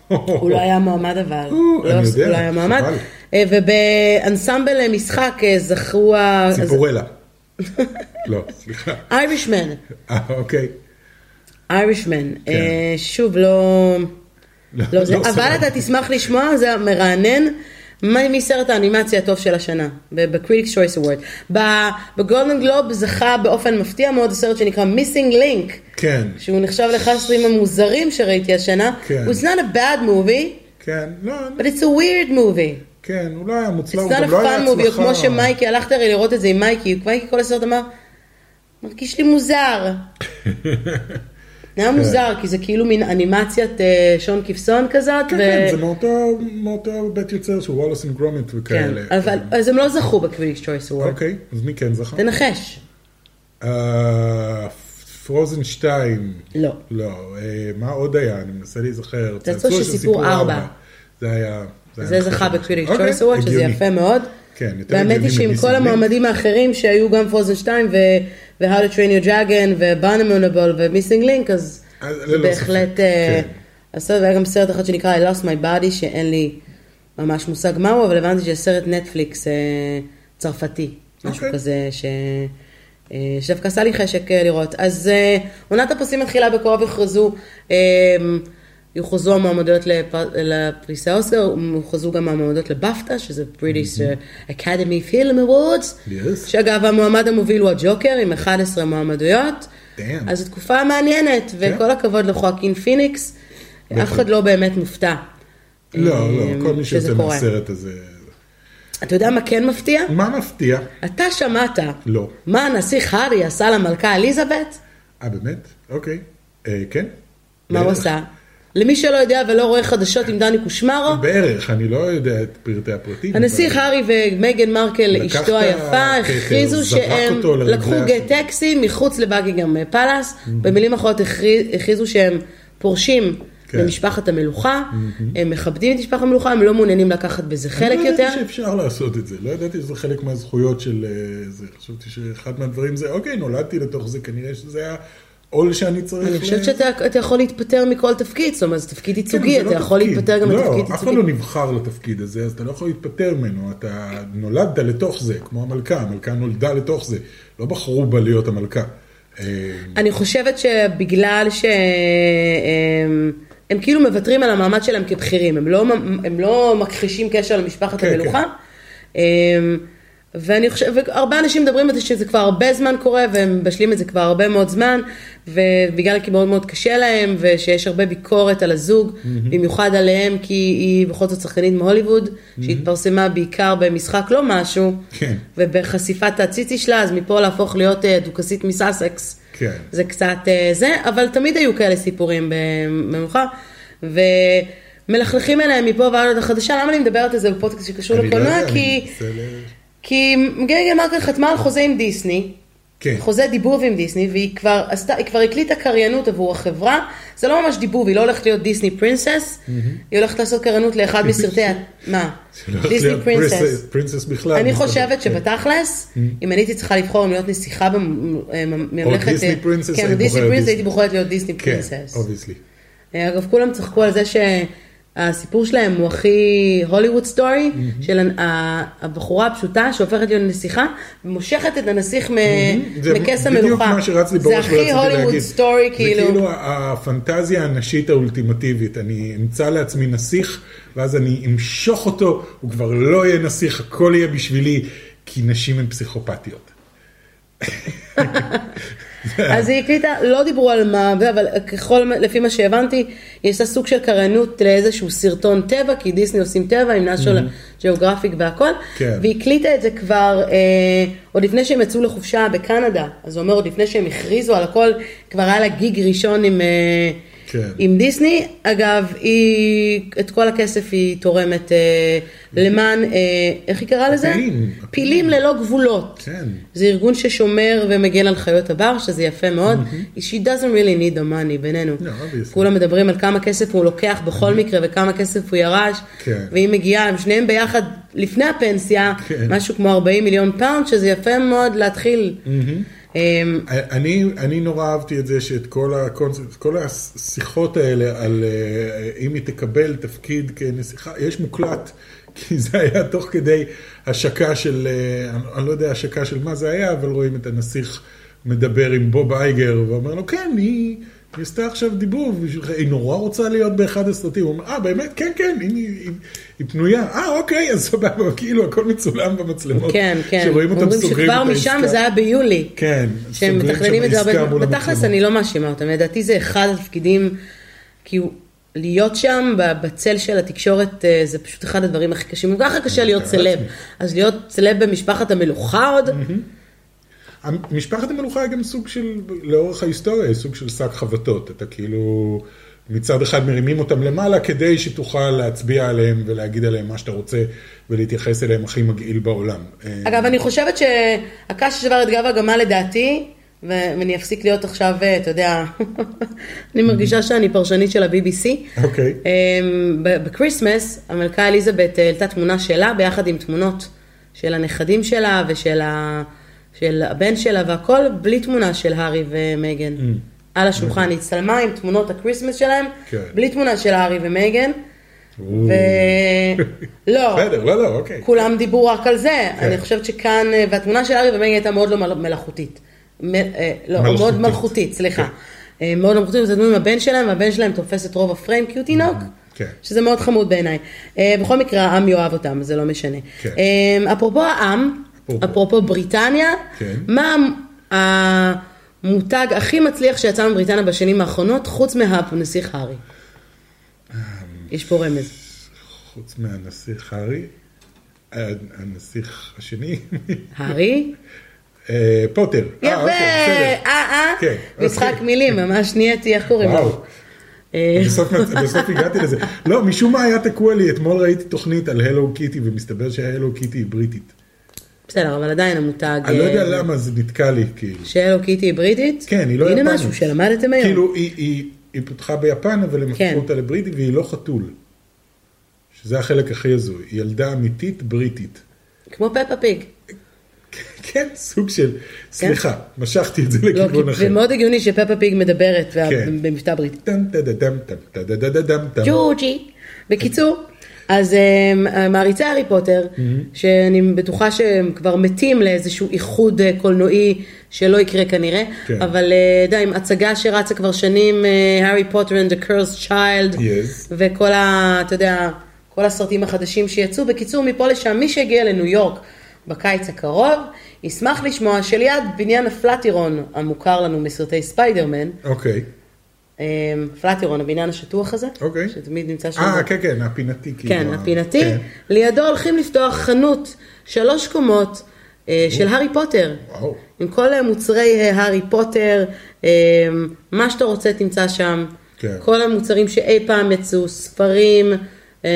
S1: הוא לא היה מועמד אבל. לא,
S2: אני יודע,
S1: הוא לא היה מועמד. אה, ובאנסמבל משחק אה, זכו ה...
S2: ציפורלה. לא, סליחה.
S1: איירישמן.
S2: אה, אוקיי.
S1: איירישמן. אה, שוב, לא... לא זה, אבל. אתה תשמח לשמוע, זה מרענן. מסרט האנימציה הטוב של השנה, ב-Critics Choice Award. בגולדן גלוב זכה באופן מפתיע מאוד הסרט שנקרא Missing Link,
S2: כן,
S1: שהוא נחשב לאחד הסרטים המוזרים שראיתי השנה.
S2: כן.
S1: It's not a bad movie,
S2: כן, לא,
S1: but it's a weird movie.
S2: כן, הוא לא היה מוצלח, הוא גם לא היה הצלחה.
S1: כמו שמייקי, הלכת הרי לראות את זה עם מייקי, מייקי כל הסרט אמר, מרגיש לי מוזר. זה היה מוזר, כי זה כאילו מין אנימציית אה, שון כבשון כזאת.
S2: כן, כן, זה מאותו, בית יוצר של Wallace and Gromit
S1: כן,
S2: וכאלה.
S1: אבל אז הם לא זכו ב Critics Choice Award.
S2: אוקיי, אז מי כן זכה?
S1: תנחש.
S2: Frozen 2.
S1: לא.
S2: לא, אה, מה עוד היה? אני מנסה להיזכר.
S1: צעצוע של סיפור ארבע.
S2: זה היה...
S1: זה. זכה
S2: אוקיי,
S1: צ'וייס וורד, שזה. יפה מאוד.
S2: כן, יותר
S1: והאמת
S2: הגיוני
S1: היא שעם כל. המועמדים האחרים שהיו גם פרוזן 2 ו- ו-How to Train Your Dragon ו-Banamonable ו-Missing Link, אז
S2: אז
S1: זה
S2: ללא
S1: בהחלט...
S2: ספק,
S1: אה,
S2: כן.
S1: הסרט, והיה גם סרט אחד שנקרא I Lost My Body, שאין לי ממש מושג מהו, אבל הבנתי שזה סרט נטפליקס אה, צרפתי, משהו
S2: אוקיי.
S1: כזה ש... אה, שדווקא עשה לי חשק אה, לראות. אז אה, עונת הפרסים מתחילה בקרוב, יוכרזו, אה, יוכרזו המועמדויות לפ- לפריסי האוסקר, יוכרזו גם המועמדות לבפטה, שזה British אה, Academy Film Awards,
S2: Yes.
S1: שאגב המועמד המוביל הוא הג'וקר עם 11 מועמדויות.
S2: Damn.
S1: אז זו תקופה מעניינת, וכל הכבוד לחואקין פיניקס, אף אחד לא באמת מופתע.
S2: לא,
S1: אה,
S2: לא, כל מי שיוצא. מהסרט הזה...
S1: אתה יודע מה כן מפתיע?
S2: מה מפתיע?
S1: אתה שמעת
S2: לא.
S1: מה הנסיך הארי עשה למלכה אליזבת?
S2: אה, באמת? אוקיי. אה, כן?
S1: מה הוא. עשה? למי שלא יודע ולא רואה חדשות עם דני קושמרו,
S2: בערך, אני לא יודע את פרטי הפרטים.
S1: הנסיך
S2: אבל-
S1: הארי ומייגן מרקל, אשתו היפה, הכריזו שהם לקחו
S2: הסוס.
S1: טקסי מחוץ לבאגינגהם פלאס, במילים אחרות הכריז- הכריזו שהם פורשים
S2: כן.
S1: למשפחת המלוכה, הם מכבדים את משפחת המלוכה, הם לא מעוניינים לקחת בזה חלק
S2: אני לא
S1: יותר.
S2: ידעתי שאפשר לעשות את זה, לא ידעתי שזה חלק מהזכויות של אה, זה, חשבתי שאחד מהדברים זה, אוקיי, נולדתי לתוך זה, כנראה שזה היה עול שאני צריך...
S1: אני חושבת שאתה אתה יכול להתפטר מכל תפקיד, זאת אומרת, זה תפקיד
S2: כן,
S1: ייצוגי,
S2: זה
S1: אתה
S2: לא
S1: יכול. להתפטר גם
S2: לא,
S1: לתפקיד
S2: אף אחד
S1: ייצוגי.
S2: לא נבחר לתפקיד הזה, אז אתה לא יכול להתפטר ממנו, אתה נולדת לתוך זה, כמו המלכה, המלכה נולדה לתוך זה, לא בחרו בה להיות המלכה. אה,
S1: אני חושבת שבגלל שהם הם כאילו מוותרים על המעמד שלהם כבכירים, הם לא, הם לא מכחישים קשר למשפחת
S2: כן,
S1: המלוכה. אמ, ואני חושבת, והרבה אנשים מדברים על זה שזה כבר הרבה זמן קורה, והם מבשלים את זה כבר הרבה מאוד זמן, ובגלל כי מאוד מאוד קשה להם, ושיש הרבה ביקורת על הזוג, במיוחד עליהם, כי היא בכל זאת שחקנית מהוליווד, שהתפרסמה בעיקר במשחק לא משהו,
S2: כן.
S1: ובחשיפת הציצי שלה, אז מפה להפוך להיות אה, דוכסית מסאסקס.
S2: כן.
S1: זה קצת אה, זה, אבל תמיד היו כאלה סיפורים במאוחר, ומלכלכים עליהם מפה ועד החדשה, למה אני מדברת על זה בפודקאסט שקשור
S2: לא
S1: לקולנוע? כי,
S2: ל-
S1: כי מייגן מרקל חתמה על חוזה עם דיסני,
S2: כן.
S1: חוזה דיבוב עם דיסני, והיא כבר, עשתה, היא כבר הקליטה קריינות עבור החברה, זה לא ממש דיבוב, היא לא הולכת להיות דיסני princess, היא הולכת לעשות קריינות לאחד מסרטי, מה?
S2: הולך
S1: דיסני פרינסס.
S2: פרינסס- בכלל.
S1: אני. חושבת
S2: כן.
S1: שבתכלס, אם אני הייתי צריכה לבחור אם להיות נסיכה בממלכת...
S2: דיסני princess,
S1: כן,
S2: היית
S1: דיסני princess,
S2: דיסני.
S1: הייתי בוחרת להיות דיסני
S2: כן,
S1: princess.
S2: Obviously.
S1: אגב, כולם צחקו על זה שהסיפור שלהם הוא הכי הוליווד story, של ה- הבחורה הפשוטה שהופכת להיות נסיכה, ומושכת את הנסיך
S2: זה
S1: מכס
S2: בדיוק
S1: המלוכה.
S2: מה שרץ לי
S1: זה
S2: בראש
S1: הכי
S2: ורציתי
S1: הוליווד
S2: להגיד.
S1: story,
S2: זה
S1: כאילו.
S2: כאילו הפנטזיה הנשית האולטימטיבית. אני אמצא לעצמי נסיך, ואז אני אמשוך אותו, הוא כבר לא יהיה נסיך, הכל יהיה בשבילי, כי נשים הן פסיכופתיות.
S1: אז היא הקליטה, לא דיברו על מה, אבל ככל, לפי מה שהבנתי, היא עושה סוג של קריינות לאיזשהו סרטון טבע, כי דיסני עושים טבע עם נשיונל ג'אוגרפיק והכל,
S2: כן.
S1: והיא הקליטה את זה כבר, אה, עוד לפני שהם יצאו לחופשה בקנדה, אז הוא אומר, עוד לפני שהם הכריזו על הכל, כבר היה לה גיג ראשון עם, אה,
S2: כן.
S1: עם דיסני, אגב, היא, את כל הכסף היא תורמת אה, למען, אה, איך היא קראה לזה?
S2: פילים.
S1: פילים ללא גבולות.
S2: כן.
S1: זה ארגון ששומר ומגן על חיות הבר, שזה יפה מאוד. She doesn't really need the money בינינו.
S2: No, obviously.
S1: כולם מדברים על כמה כסף הוא לוקח בכל מקרה וכמה כסף הוא ירש.
S2: כן.
S1: והיא מגיעה, הם שניהם ביחד לפני הפנסיה,
S2: כן.
S1: משהו כמו 40 מיליון pound, שזה יפה מאוד להתחיל. אמ,
S2: אני, אני נורא אהבתי את זה שאת כל, הקונספט, כל השיחות האלה על אה, אם היא תקבל תפקיד כנסיכה, יש מוקלט, כי זה היה תוך כדי השקה של, אה, אני לא יודע השקה של מה זה היה, אבל רואים את הנסיך מדבר עם בוב אייגר, ואומר לו, כן, היא... היא עשתה עכשיו בשבילך, היא נורא רוצה להיות באחד הסרטים. הוא אומר, אה, באמת? כן, כן, היא, היא, היא פנויה. אה, אוקיי, אז סבבה, כאילו הכל מצולם במצלמות.
S1: כן, כן.
S2: שרואים אותם
S1: אומרים
S2: סוגרים
S1: שכבר
S2: את
S1: משם,
S2: העסקה.
S1: וזה היה ביולי.
S2: כן.
S1: שהם מתכננים את זה הרבה, בתכלס. אני לא מאשימה אותם, לדעתי זה אחד התפקידים, כאילו, להיות שם בצל של התקשורת אה, זה פשוט אחד הדברים הכי קשים, גם ככה קשה להיות סלב. אז להיות סלב במשפחת המלוכה עוד,
S2: משפחת המלוכה היא גם סוג של, לאורך ההיסטוריה, היא סוג של שק חבטות. אתה כאילו, מצד אחד מרימים אותם למעלה כדי שתוכל להצביע עליהם ולהגיד עליהם מה שאתה רוצה ולהתייחס אליהם הכי מגעיל בעולם. אה,
S1: אגב, אני חושבת שהקש ששבר את גב הגמל לדעתי, ואני אפסיק להיות עכשיו, אה, אתה יודע, אני מרגישה שאני פרשנית של ה-BBC.
S2: אוקיי.
S1: אמ, ב Christmas, המלכה אליזבת העלתה תמונה שלה ביחד עם תמונות של הנכדים שלה ושל ה... של הבן שלה והכל, בלי תמונה של הארי ומייגן. על השולחן, היא הצטלמה עם תמונות ה Christmas שלהם,
S2: כן.
S1: בלי תמונה של הארי ומייגן. ו... לא,
S2: בסדר, לא, לא, אוקיי.
S1: כולם דיברו רק על זה.
S2: כן.
S1: אני חושבת שכאן, אה, והתמונה של הארי ומייגן הייתה מאוד לא מל- מלאכותית. מ- אה, לא,
S2: מלכותית.
S1: מאוד מלכותית, סליחה. אה, מאוד לא מלכותית, זה עם הבן שלהם, והבן שלהם תופס את רוב הפריים כי הוא תינוק.
S2: כן.
S1: שזה מאוד חמוד בעיניי. בכל מקרה, העם יאהב אותם, זה לא משנה.
S2: כן.
S1: אפרופו העם,
S2: אפרופו.
S1: בריטניה,
S2: כן.
S1: מה המותג הכי מצליח שיצא מבריטניה בשנים האחרונות, חוץ מהנסיך הארי? יש פה רמז.
S2: חוץ מהנסיך הארי, ה- הנסיך השני,
S1: הארי?
S2: אה, פוטר. אה,
S1: יפה,
S2: אוקיי,
S1: אה. אה,
S2: כן,
S1: משחק
S2: אוקיי.
S1: מילים, ממש נהייתי, איך קוראים לו? אה,
S2: בסוף, הגעתי לזה. לא, משום מה היה תקוע לי, אתמול ראיתי תוכנית על הלו קיטי, ומסתבר שההלו קיטי היא בריטית.
S1: בסדר, אבל עדיין המותג...
S2: אני לא יודע
S1: אה,
S2: למה זה נתקע לי, כאילו.
S1: שהלו קיטי היא בריטית?
S2: כן, היא לא
S1: הנה
S2: יפנית.
S1: משהו שלמדתם היום.
S2: כאילו, היא, היא, היא פותחה ביפן, אבל הם
S1: כן.
S2: הפכו אותה לבריטית, והיא לא חתול. שזה החלק הכי הזוי. היא ילדה אמיתית בריטית.
S1: כמו פפה פיג.
S2: כן, סוג של, סליחה, משכתי את זה
S1: לא,
S2: לכיוון
S1: כי
S2: אחר.
S1: זה מאוד הגיוני שפפה פיג מדברת
S2: כן.
S1: במבטא בריטי. ג'וג'י. בקיצור, אז אה, מעריצי הארי פוטר, שאני בטוחה שהם כבר מתים לאיזשהו איחוד אה, קולנועי שלא יקרה כנראה,
S2: כן.
S1: אבל אה, די, עם הצגה שרצה כבר שנים, הארי פוטר and the cursed child,
S2: Yes.
S1: וכל ה... אתה יודע, כל הסרטים החדשים שיצאו. בקיצור, מפה לשם, מי שיגיע לניו יורק בקיץ הקרוב, ישמח לשמוע שליד בניין הפלטירון, המוכר לנו מסרטי ספיידרמן,
S2: אוקיי,
S1: אה, פלטירון, הבניין השטוח הזה,
S2: אוקיי.
S1: שתמיד נמצא שם.
S2: אה, כן, כן, הפינתי. כאילו,
S1: כן,
S2: ה-
S1: הפינתי.
S2: כן.
S1: לידו הולכים לפתוח חנות, שלוש קומות, אה, של הארי פוטר.
S2: וואו.
S1: עם כל אה, מוצרי אה, הארי פוטר, אה, מה שאתה רוצה תמצא שם.
S2: כן.
S1: כל המוצרים שאי פעם יצאו, ספרים,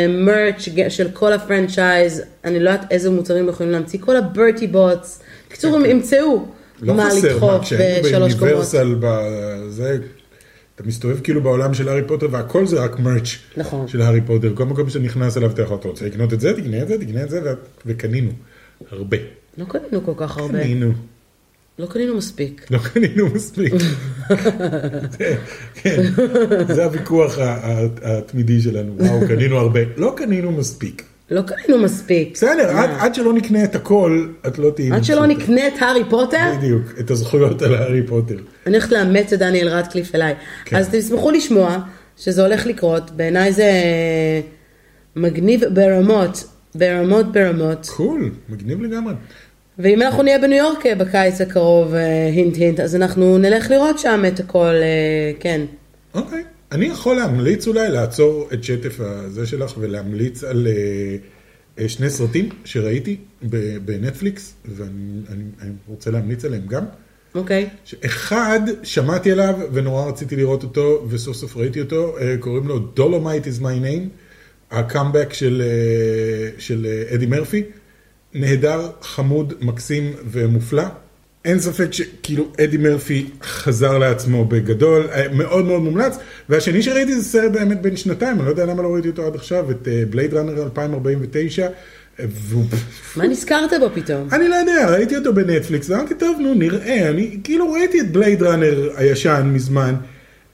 S1: merch של כל ה franchise, אני לא יודעת איזה מוצרים יכולים להמציא, כל ה Bertie Bott's. בקיצור, הם ימצאו
S2: לא
S1: מה
S2: חסר,
S1: לדחוף
S2: כשהיינו
S1: בשלוש קומות.
S2: באוניברסל, בזה, אתה מסתובב כאילו בעולם של הארי פוטר והכל זה רק merch
S1: נכון.
S2: של הארי פוטר. כל מקום שאתה נכנס אליו אתה יכול, אתה רוצה לקנות את זה, תקנה את זה, תקנה את זה, וקנינו. הרבה.
S1: לא קנינו כל כך הרבה,
S2: קנינו.
S1: לא קנינו מספיק.
S2: לא קנינו מספיק. זה- כן, זה הוויכוח התמידי שלנו. וואו, קנינו הרבה. לא קנינו מספיק.
S1: לא קנינו מספיק.
S2: בסדר, עד- עד שלא נקנה את הכל, את לא תהיי
S1: עד שלא. נקנה את הארי פוטר,
S2: בדיוק, את הזכויות על הארי פוטר.
S1: אני הולכת לאמץ את דניאל רדקליף אליי.
S2: כן.
S1: אז תשמחו לשמוע שזה הולך לקרות, בעיניי זה מגניב ברמות, ברמות ברמות.
S2: Cool, מגניב לגמרי.
S1: ואם אנחנו נהיה בניו יורק אה, בקיץ הקרוב, אה, hint hint, אז אנחנו נלך לראות שם את הכל, אה, כן.
S2: אוקיי. אני יכול להמליץ אולי לעצור את שטף הזה שלך ולהמליץ על אה, אה, שני סרטים שראיתי בנטפליקס, ואני אני, אני רוצה להמליץ עליהם גם.
S1: אוקיי.
S2: אחד, שמעתי עליו ונורא רציתי לראות אותו, וסוף סוף ראיתי אותו, אה, קוראים לו Dolemite Is My Name, הקאמבק של, של אדי מרפי, נהדר, חמוד, מקסים ומופלא. אין ספק שכאילו אדי מרפי חזר לעצמו בגדול, אה, מאוד מאוד מומלץ. והשני שראיתי זה סרט באמת בן שנתיים, אני לא יודע למה לא ראיתי אותו עד עכשיו, את בלייד ראנר 2049. והוא...
S1: מה נזכרת בו פתאום?
S2: אני לא יודע, ראיתי אותו בנטפליקס, ואמרתי, טוב, נו, נראה. אני כאילו ראיתי את בלייד ראנר הישן מזמן.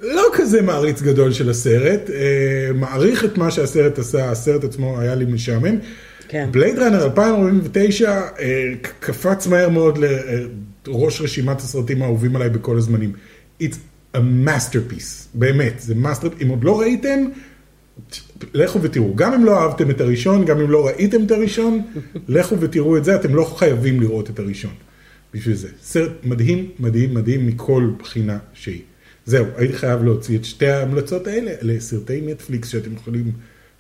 S2: לא כזה מעריץ גדול של הסרט, אה, מעריך את מה שהסרט עשה, הסרט עצמו היה לי משעמם.
S1: כן.
S2: Blade Runner 2049 אה, קפץ מהר מאוד לראש רשימת הסרטים האהובים עליי בכל הזמנים. It's a masterpiece, באמת, זה must, אם עוד לא ראיתם, לכו ותראו, גם אם לא אהבתם את הראשון, גם אם לא ראיתם את הראשון, לכו ותראו את זה, אתם לא חייבים לראות את הראשון. בשביל זה. סרט מדהים, מדהים, מדהים מכל בחינה שהיא. זהו, הייתי חייב להוציא את שתי ההמלצות האלה לסרטי נטפליקס שאתם יכולים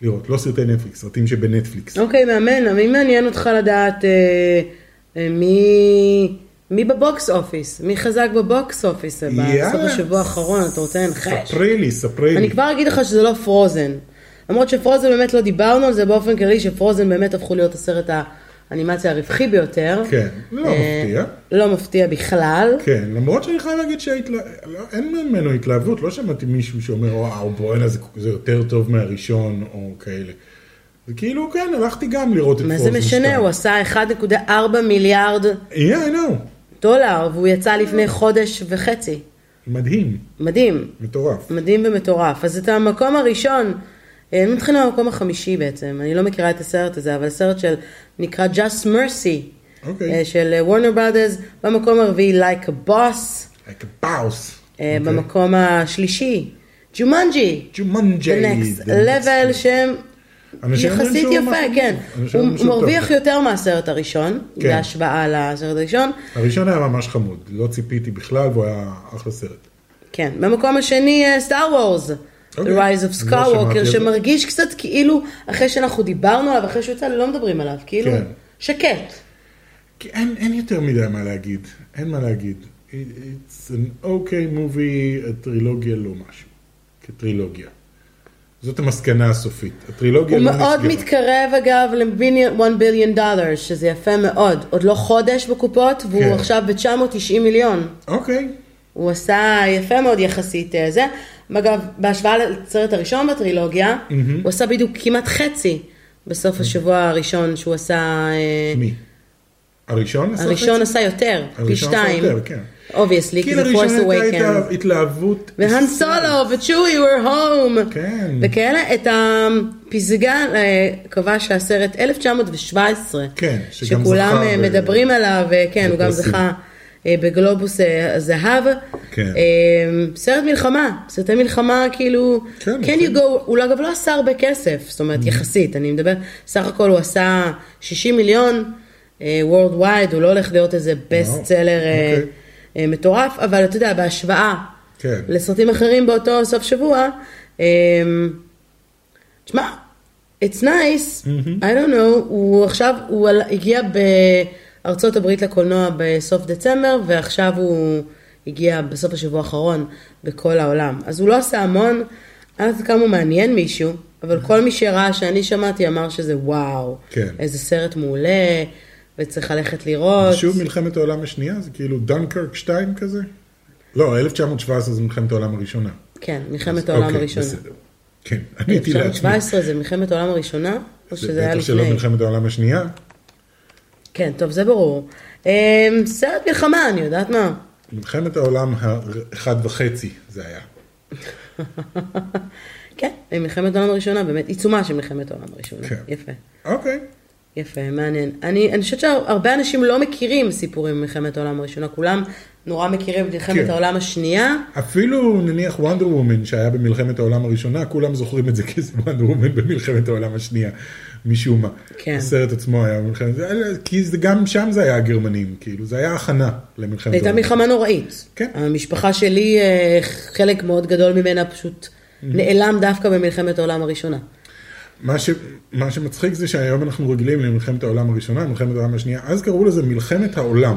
S2: לראות. לא סרטי נטפליקס, סרטים שבנטפליקס.
S1: אוקיי, מאמן, מי מעניין אותך לדעת אה, אה, מי... מי ב box office? מי חזק ב box office
S2: בסוף.
S1: השבוע האחרון? אתה רוצה לנחש?
S2: ספרי לי, ספרי לי.
S1: אני כבר אגיד לך שזה לא Frozen. למרות ש Frozen באמת לא דיברנו על זה באופן כללי, ש Frozen באמת הפכו להיות הסרט האנימציה הרווחי ביותר.
S2: כן, לא
S1: אה,
S2: מפתיע.
S1: לא מפתיע בכלל.
S2: כן, למרות שאני חייב להגיד שאין ממנו התלהבות, לא שמעתי מישהו שאומר, וואו, בואנה, זה, יותר טוב מהראשון, או כאלה. זה כאילו, כן, הלכתי גם לראות את
S1: מה
S2: פרוזן
S1: זה משנה? הוא עשה 1.4 מיליארד
S2: Yeah, I know.
S1: דולר, והוא יצא לפני חודש וחצי.
S2: מדהים,
S1: מדהים.
S2: מטורף.
S1: מדהים ומטורף. אז את המקום הראשון, אה, אני מתחילה מהמקום החמישי בעצם, אני לא מכירה את הסרט הזה, אבל סרט של, נקרא Just Mercy,
S2: אוקיי.
S1: אה, של וורנר ברודרס, במקום הרביעי Like a Boss,
S2: like a boss.
S1: אה,
S2: אוקיי.
S1: במקום השלישי, Jumanji,
S2: Jumanji.
S1: The Next Level, שהם
S2: אנשים אומרים
S1: יחסית יפה, כן. הוא מרוויח. יותר מהסרט הראשון,
S2: כן.
S1: בהשוואה לסרט הראשון.
S2: הראשון היה ממש חמוד, לא ציפיתי בכלל, והוא היה אחלה סרט.
S1: כן, במקום השני סטאר וורס, The
S2: אוקיי.
S1: Rise of
S2: לא
S1: Skywalker,
S2: על זה.
S1: שמרגיש קצת כאילו, אחרי שאנחנו דיברנו עליו, אחרי שהוא יצא, לא מדברים עליו, כאילו,
S2: כן.
S1: שקט.
S2: כי אין, אין יותר מדי מה להגיד, אין מה להגיד. It- It's an okay movie, הטרילוגיה לא משהו, כטרילוגיה. זאת המסקנה הסופית. הטרילוגיה
S1: הוא
S2: לא
S1: מאוד
S2: נסגרה.
S1: מתקרב אגב ל-1 ביליון דולר, שזה יפה מאוד. עוד לא חודש בקופות, והוא
S2: כן.
S1: עכשיו ב-990 מיליון.
S2: אוקיי,
S1: הוא עשה יפה מאוד יחסית אה, זה. אגב, בהשוואה לסרט הראשון בטרילוגיה, הוא עשה בדיוק כמעט חצי בסוף השבוע הראשון שהוא עשה... אה,
S2: מי? הראשון עשה
S1: הראשון
S2: חצי?
S1: עשה יותר, פי
S2: הראשון עשה
S1: שתיים.
S2: יותר, כן.
S1: אובייסלי, כי זה פורס
S2: הייתה את
S1: אווייקנס.
S2: ההתלהבות.
S1: והאן סולו וצ'וי were home.
S2: כן.
S1: וכאלה, את הפסגה אה, כבש הסרט 1917.
S2: כן, שגם
S1: שכולם
S2: זכה
S1: אה,
S2: ב-
S1: מדברים עליו, אה, כן, הוא גם. זכה אה, בגלובוס אה, הזהב.
S2: כן.
S1: אה, סרט מלחמה, סרטי מלחמה כאילו,
S2: כן,
S1: כן you go, הוא אגב לא עשה הרבה כסף, זאת אומרת יחסית, אני מדבר, סך הכל הוא עשה 60 מיליון, אה, worldwide, הוא לא הולך להיות איזה בסט סלר אה,
S2: אוקיי.
S1: אה, מטורף, אבל אתה יודע, בהשוואה
S2: כן.
S1: לסרטים אחרים באותו סוף שבוע, אמ, תשמע, it's nice, I don't know, הוא עכשיו, הוא הגיע בארצות הברית לקולנוע בסוף דצמבר, ועכשיו הוא הגיע בסוף השבוע האחרון בכל העולם. אז הוא לא עשה המון, אני לא יודעת כמה הוא מעניין מישהו, אבל כל מי שראה שאני שמעתי אמר שזה וואו,
S2: כן.
S1: איזה סרט מעולה, וצריך ללכת לראות.
S2: שוב מלחמת העולם השנייה, זה כאילו דנקרק 2 כזה? לא, 1917 זה מלחמת העולם הראשונה.
S1: כן, מלחמת
S2: אז
S1: העולם
S2: אוקיי,
S1: הראשונה.
S2: בסדר. כן, עניתי לעצמי.
S1: 1917 זה מלחמת העולם הראשונה? או שזה היה
S2: בטח שלא
S1: לפני?
S2: מלחמת העולם השנייה.
S1: כן, טוב, זה ברור. אמ, סרט מלחמה, אני יודעת מה.
S2: מלחמת העולם האחד וחצי זה היה.
S1: כן, מלחמת העולם הראשונה, באמת עיצומה של מלחמת העולם הראשונה.
S2: כן.
S1: יפה,
S2: אוקיי.
S1: יפה, מעניין. אני, אני חושבת שהרבה אנשים לא מכירים סיפורים ממלחמת העולם הראשונה, כולם נורא מכירים את מלחמת
S2: כן.
S1: העולם השנייה.
S2: אפילו נניח וונדר וומן שהיה במלחמת העולם הראשונה, כולם זוכרים את זה כוונדר וומן במלחמת העולם השנייה, משום מה.
S1: כן.
S2: הסרט עצמו היה במלחמת, כי זה, גם שם זה היה הגרמנים, כאילו, זה היה הכנה למלחמת
S1: הייתה
S2: העולם.
S1: מלחמה נוראית.
S2: כן.
S1: המשפחה שלי, אה, חלק מאוד גדול ממנה פשוט נעלם דווקא במלחמת העולם הראשונה.
S2: מה, ש, מה שמצחיק זה שהיום אנחנו רגילים למלחמת העולם הראשונה, מלחמת העולם השנייה, אז קראו לזה מלחמת העולם.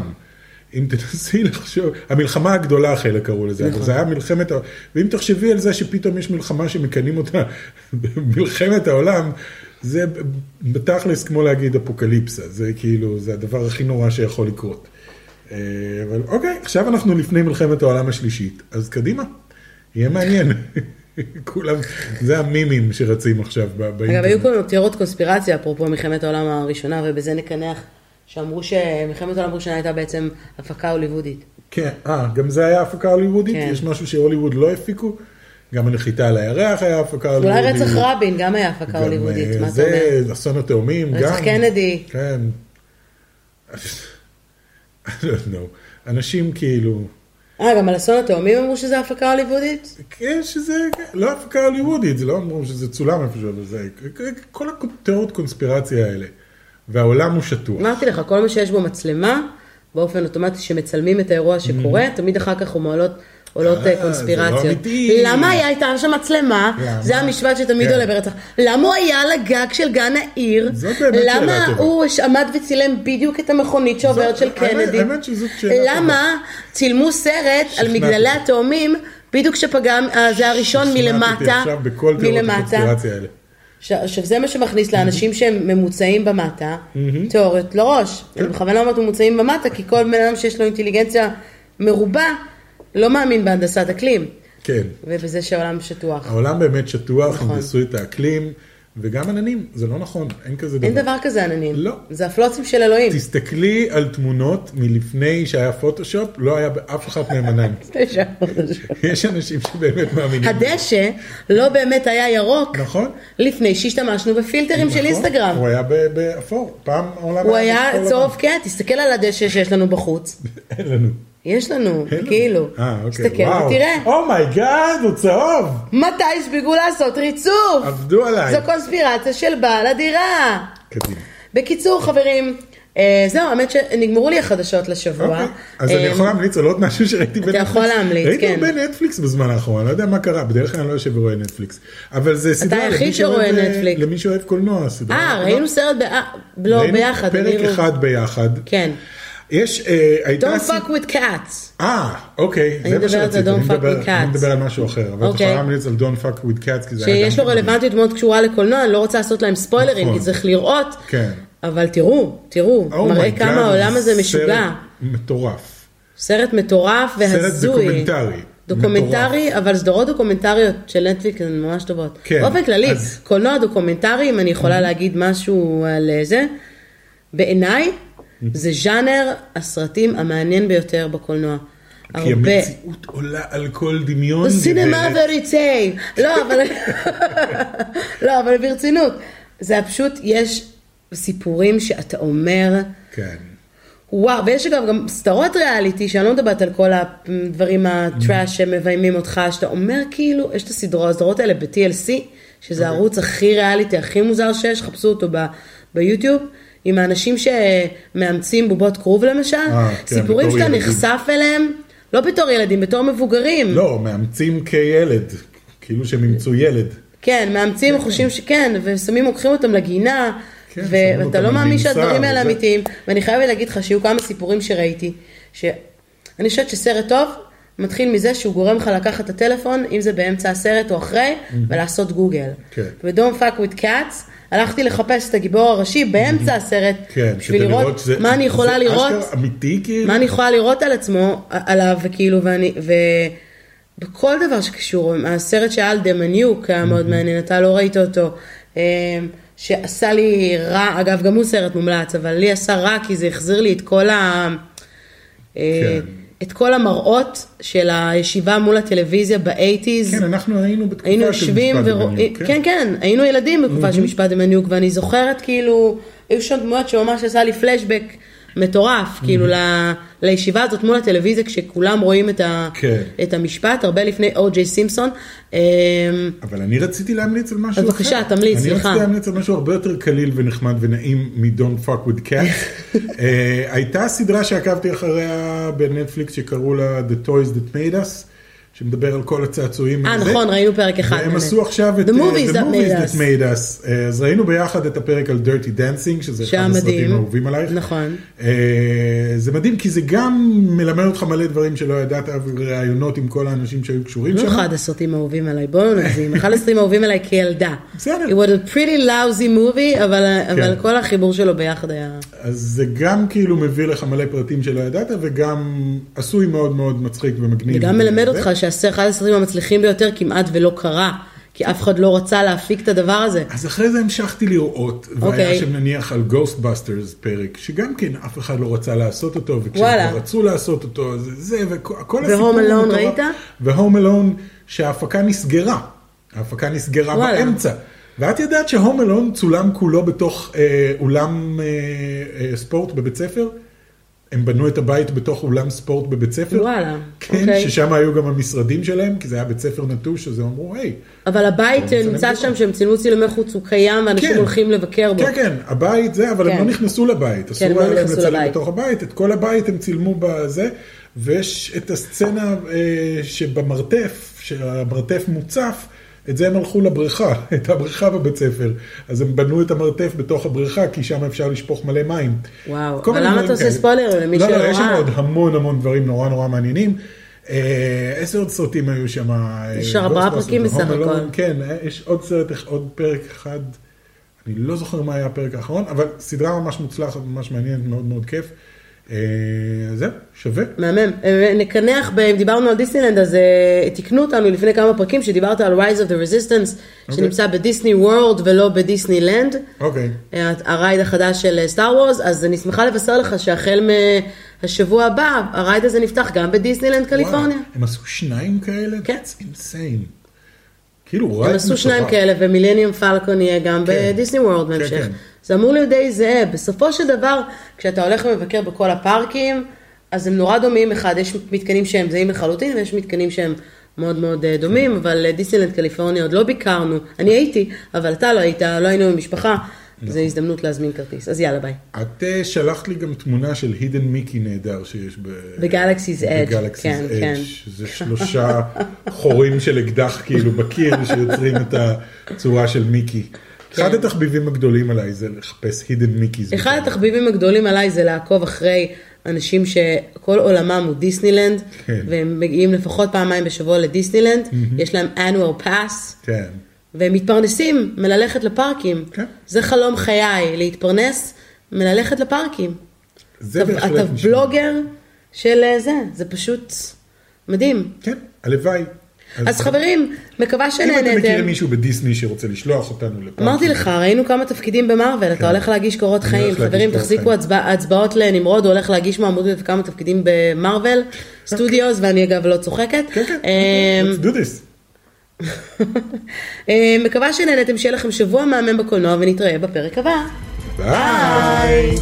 S2: אם תנסי לחשוב, המלחמה הגדולה חלק קראו לזה, אבל זה היה מלחמת, ואם תחשבי על זה שפתאום יש מלחמה שמכנים אותה מלחמת העולם, זה בתכלס כמו להגיד אפוקליפסה, זה כאילו, זה הדבר הכי נורא שיכול לקרות. אה, אבל אוקיי, עכשיו אנחנו לפני מלחמת העולם השלישית, אז קדימה, יהיה מעניין. כולם, זה המימים שרצים עכשיו ב-
S1: אגב,
S2: באינטרנט.
S1: היו כל מיני תיאוריות קונספירציה, אפרופו מלחמת העולם הראשונה, ובזה נקנח, שאמרו שמלחמת העולם הראשונה הייתה בעצם הפקה הוליוודית.
S2: כן, אה, גם זה היה הפקה הוליוודית?
S1: כן.
S2: יש משהו שהוליווד לא הפיקו? גם הנחיתה על הירח היה הפקה הוליוודית.
S1: אולי רצח רבין גם היה הפקה הוליוודית,
S2: אה,
S1: מה אתה
S2: זה,
S1: אומר?
S2: אסון התאומים, גם.
S1: רצח קנדי.
S2: כן. I don't know. אנשים כאילו,
S1: אה, גם על אסון התאומים אמרו שזה הפקה הוליוודית?
S2: כן, שזה לא הפקה הוליוודית, זה לא אמרו שזה צולם איפשהו, אבל זה כל התיאוריות קונספירציה האלה. והעולם הוא שטוח.
S1: אמרתי לך, כל מה שיש בו מצלמה, באופן אוטומטי שמצלמים את האירוע שקורה, תמיד אחר כך הוא מעלות... עולות
S2: אה,
S1: אה,
S2: זה לא
S1: קונספירציות.
S2: אמיתי.
S1: למה היה איתה שם מצלמה?
S2: למה?
S1: זה המשפט שתמיד
S2: כן.
S1: עולה ברצח. למה הוא היה על הגג של גן העיר?
S2: זאת באמת שאלה
S1: למה
S2: טובה.
S1: הוא עמד וצילם בדיוק את המכונית שעוברת של קנדי?
S2: האמת שזאת שאלה טובה.
S1: למה צילמו סרט על מגדלי. התאומים, בדיוק שפגע, אה, זה הראשון מלמטה, מלמטה. עכשיו זה מה שמכניס לאנשים שהם ממוצעים במטה, תיאוריות לראש.
S2: כן.
S1: אני בכוונה אומרת ממוצעים במטה, כי כל בן אדם שיש לו אינטליגנציה מרובה, לא מאמין בהנדסת אקלים,
S2: כן.
S1: ובזה שהעולם שטוח.
S2: העולם באמת שטוח,
S1: נכון.
S2: הנדסו את האקלים, וגם עננים, זה לא נכון, אין כזה דבר.
S1: אין דבר כזה עננים.
S2: לא.
S1: זה הפלוצים של אלוהים.
S2: תסתכלי על תמונות מלפני שהיה פוטושופ, לא היה באף אחת מהם ענן. יש אנשים שבאמת מאמינים.
S1: הדשא לא באמת היה ירוק
S2: נכון.
S1: לפני שהשתמשנו בפילטרים של
S2: נכון.
S1: אינסטגרם.
S2: הוא היה באפור, פעם העולם
S1: הוא היה צהוב. כן, תסתכל על הדשא שיש לנו בחוץ.
S2: אין לנו.
S1: יש לנו,
S2: לנו.
S1: כאילו.
S2: אה, אוקיי,
S1: תסתכל. ותראה.
S2: Oh my God, הוא צהוב.
S1: מתי הספיקו לעשות ריצוף?
S2: עבדו עליי.
S1: זו קונספירציה של בעל הדירה.
S2: קדימה.
S1: בקיצור, חברים, אה, זהו, האמת שנגמרו לי החדשות לשבוע.
S2: אוקיי. אז אני
S1: אה,
S2: יכול להמליץ על עוד משהו שראיתי בנטפליקס.
S1: יכול להמליץ,
S2: ראיתי
S1: כן.
S2: הרבה נטפליקס בזמן האחרון, אני לא יודע מה קרה, בדרך כלל אני לא יושב ורואה נטפליקס. אבל זה סדרה,
S1: היחיד
S2: למי
S1: שרואה
S2: אה,
S1: נטפליקס.
S2: למי שאוהב קולנוע, סדרה.
S1: אה, ראינו סרט ב- לא, ביחד.
S2: פרק אחד ביחד.
S1: כן.
S2: יש, אה, הייתה...
S1: Don't fuck with cats.
S2: אה, אוקיי, זה מה שרציתי.
S1: Don't
S2: אני
S1: fuck
S2: מדבר- על משהו אחר, אבל את
S1: אוקיי.
S2: יכולה להמליץ על Don't fuck with cats, כי זה היה גם...
S1: שיש לו. רלוונטיות מאוד קשורה לקולנוע, אני לא רוצה לעשות להם ספוילרים,
S2: נכון.
S1: כי צריך לראות.
S2: כן.
S1: אבל תראו, תראו,
S2: Oh
S1: מראה כמה העולם הזה
S2: סרט
S1: משוגע.
S2: מטורף.
S1: סרט מטורף והזוי.
S2: סרט דוקומנטרי.
S1: דוקומנטרי, אבל סדרות דוקומנטריות של נטפליקס הן ממש טובות.
S2: כן,
S1: באופן כללי,
S2: אז-
S1: קולנוע דוקומנטרי, אם אני יכולה להגיד משהו על אה, זה, בעיניי זה ז'אנר הסרטים המעניין ביותר בקולנוע.
S2: כי
S1: הרבה.
S2: המציאות עולה על כל דמיון.
S1: סינמה. וריצי. לא, אבל... לא, אבל ברצינות. זה פשוט, יש סיפורים שאתה אומר,
S2: כן.
S1: וואו, ויש אגב גם סדרות ריאליטי, שאני לא מדברת על כל הדברים הטראש שמביימים אותך, שאתה אומר כאילו, יש את הסדרות, הסדרות האלה ב-TLC, שזה
S2: אוקיי.
S1: הערוץ הכי ריאליטי, הכי מוזר שיש, חפשו אותו ב- ביוטיוב, עם האנשים שמאמצים בובות כרוב למשל,
S2: אה, כן,
S1: סיפורים שאתה
S2: ילדים.
S1: נחשף אליהם, לא בתור ילדים, בתור מבוגרים.
S2: לא, מאמצים כילד. כאילו שהם אימצו ילד.
S1: כן, מאמצים, חושבים שכן, ושמים, לוקחים אותם לגינה,
S2: כן,
S1: ואתה לא מאמין שהדברים האלה. אמיתיים. ואני חייבת להגיד לך שיהיו כמה סיפורים שראיתי, שאני חושבת שסרט טוב מתחיל מזה שהוא גורם לך לקחת את הטלפון, אם זה באמצע הסרט או אחרי, ולעשות גוגל.
S2: כן.
S1: ו-Don't fuck with cats, הלכתי לחפש את הגיבור הראשי באמצע הסרט,
S2: כן,
S1: בשביל לראות
S2: שזה-
S1: מה אני יכולה לראות.
S2: אמיתי כאילו?
S1: מה אני יכולה לראות על עצמו, עליו, וכאילו, ואני, ובכל דבר שקשור, הסרט שהיה על דמניוק היה מאוד מעניין, אתה לא ראית אותו, אה, שעשה לי רע, אגב, גם הוא סרט מומלץ, אבל לי עשה רע, כי זה החזיר לי את כל ה... אה,
S2: כן.
S1: את כל המראות של הישיבה מול הטלוויזיה באייטיז.
S2: כן, אנחנו היינו בתקופה
S1: היינו
S2: של משפט
S1: ורואים,
S2: דמיון,
S1: כן כן, היינו ילדים בתקופה של משפט דמניוק, ואני זוכרת כאילו, היו שם דמויות שממש עשה לי פלשבק מטורף, כאילו ל- לישיבה הזאת מול הטלוויזיה, כשכולם רואים את ה-
S2: כן.
S1: את המשפט, הרבה לפני או.ג'יי סימפסון. אמ,
S2: אבל אני רציתי להמליץ על משהו אחר.
S1: בבקשה, תמליץ,
S2: אני
S1: סליחה.
S2: רציתי להמליץ על משהו הרבה יותר קליל ונחמד ונעים מ-Don't fuck with cats. אה, הייתה סדרה שעקבתי אחריה בנטפליקס שקראו לה The Toys That Made Us, שמדבר על כל הצעצועים.
S1: אה. נכון, ראינו פרק אחד.
S2: והם. עשו עכשיו את
S1: The
S2: אה,
S1: movies that made us.
S2: אה, אז ראינו ביחד את הפרק על Dirty Dancing, שזה אחד הסרטים. האהובים עלייך.
S1: נכון.
S2: אה, זה מדהים כי זה גם מלמד אותך מלא דברים שלא ידעת, וראיונות עם כל האנשים שהיו קשורים שם.
S1: אחד הסרטים האהובים עליי, בואו לא נגזים. אחד הסרטים האהובים עליי כילדה.
S2: בסדר.
S1: It was a pretty lousy movie, אבל
S2: כן.
S1: כל החיבור שלו ביחד היה...
S2: אז זה גם כאילו מביא לך מלא פרטים שלא ידעת, וגם עשוי מאוד מאוד מצחיק ומגניב.
S1: וגם מלמד. אותך שאחד הסרטים המצליחים ביותר כמעט ולא קרה, כי אף אחד לא רצה להפיק את הדבר הזה.
S2: אז אחרי זה המשכתי לראות, והיה
S1: אוקיי.
S2: שם נניח על Ghostbusters פרק, שגם כן אף אחד לא רצה לעשות אותו. וכשכבר רצו לעשות אותו, זה, זה וכל הסיפור.
S1: Alone
S2: מטורף.
S1: ראית?
S2: והום אלון, שההפקה נסגרה. ההפקה נסגרה
S1: וואלה.
S2: באמצע. ואת יודעת שהום אלון צולם כולו בתוך אה, אולם אה, אה, ספורט בבית ספר? הם בנו את הבית בתוך אולם ספורט בבית ספר.
S1: וואלה,
S2: כן,
S1: אוקיי.
S2: ששם היו גם המשרדים שלהם, כי זה היה בית ספר נטוש, אז הם אמרו, היי,
S1: אבל הבית
S2: נצלם
S1: נמצא
S2: בדיוק.
S1: שם, שהם צילמו צילומי חוץ, הוא קיים, ואנשים
S2: כן.
S1: הולכים לבקר בו.
S2: כן, כן, הבית זה, אבל הם
S1: כן.
S2: לא נכנסו לבית. אסור
S1: הם לא
S2: היה להם לצלם
S1: לבית.
S2: בתוך הבית, את כל הבית הם צילמו בזה, ויש את הסצנה אה, שבמרתף, שהמרתף מוצף, את זה הם הלכו לבריכה, את הבריכה בבית ספר. אז הם בנו את המרתף בתוך הבריכה, כי שם אפשר לשפוך מלא מים.
S1: וואו, אבל למה אתה עושה
S2: כאלה.
S1: ספוילרים למי
S2: לא,
S1: שלא
S2: לא, יש שם
S1: ראה?
S2: עוד המון המון דברים נורא נורא מעניינים. אה, איזה עוד סרטים היו שם? אה,
S1: יש ארבעה פרקים בסך
S2: Home Alone,
S1: הכל.
S2: כן, יש עוד סרט, עוד פרק אחד, אני לא זוכר מה היה הפרק האחרון, אבל סדרה ממש מוצלחת, ממש מעניינת, מאוד מאוד כיף. אה, זהו, שווה.
S1: מהמם. אה, נקנח, ב- דיברנו על דיסנילנד, אז אה, תיקנו אותנו לפני כמה פרקים שדיברת על Rise of the Resistance, שנמצא בדיסני וורלד ולא בדיסנילנד.
S2: אוקיי.
S1: ה ride החדש של סטאר וורס, אז אני שמחה לבשר לך שהחל מהשבוע הבא, ה ride הזה נפתח גם בדיסנילנד קליפורניה.
S2: וואלה, הם עשו שניים כאלה?
S1: כן.
S2: That's insane. כאילו,
S1: הם,
S2: right,
S1: עשו שניים
S2: מטורף.
S1: כאלה, ומיליניום פלקון יהיה גם
S2: כן.
S1: בדיסני וורלד
S2: כן,
S1: בהמשך.
S2: כן.
S1: זה אמור להיות די זהה. בסופו של דבר, כשאתה הולך ומבקר בכל הפארקים, אז הם נורא דומים אחד, יש מתקנים שהם זהים לחלוטין, ויש מתקנים שהם מאוד מאוד אה, דומים, אבל אה, דיסנילנד קליפורניה עוד לא ביקרנו. אני הייתי, אבל אתה לא היית, לא היינו עם משפחה,
S2: נכון.
S1: זו הזדמנות להזמין כרטיס. אז יאללה, ביי.
S2: את אה, שלחת לי גם תמונה של הידן מיקי נהדר שיש ב...
S1: Edge,
S2: ב-Galaxy's
S1: כן,
S2: Edge.
S1: כן.
S2: זה שלושה חורים של אקדח כאילו בקיר שיוצרים את הצורה של מיקי. אחד
S1: כן.
S2: התחביבים הגדולים עליי זה לחפש הידן מיקי.
S1: אחד התחביבים הגדולים עליי זה לעקוב אחרי אנשים שכל עולמם הוא דיסנילנד,
S2: כן.
S1: והם מגיעים לפחות פעמיים בשבוע לדיסנילנד, יש להם annual pass,
S2: כן.
S1: והם מתפרנסים מללכת לפארקים.
S2: כן.
S1: זה חלום חיי, להתפרנס מללכת לפארקים.
S2: זה
S1: אתה,
S2: בהחלט
S1: אתה
S2: נשמע.
S1: בלוגר של אה, זה, זה פשוט מדהים.
S2: כן, הלוואי.
S1: אז חברים, מקווה
S2: אם אתם מכירים
S1: שנהנתם.
S2: מישהו בדיסני שרוצה לשלוח אותנו לפארקים.
S1: אמרתי לך, ראינו כמה תפקידים במרוויל, אתה הולך להגיש קורות חיים. חברים, תחזיקו הצבעות לנמרוד, הוא הולך להגיש מועמדות לכמה תפקידים במרוויל סטודיוס, ואני אגב לא צוחקת.
S2: כן, כן,
S1: אמ,
S2: let's do this.
S1: אמ, מקווה שנהנתם, שיהיה לכם שבוע מהמם בקולנוע, ונתראה בפרק הבא. ביי.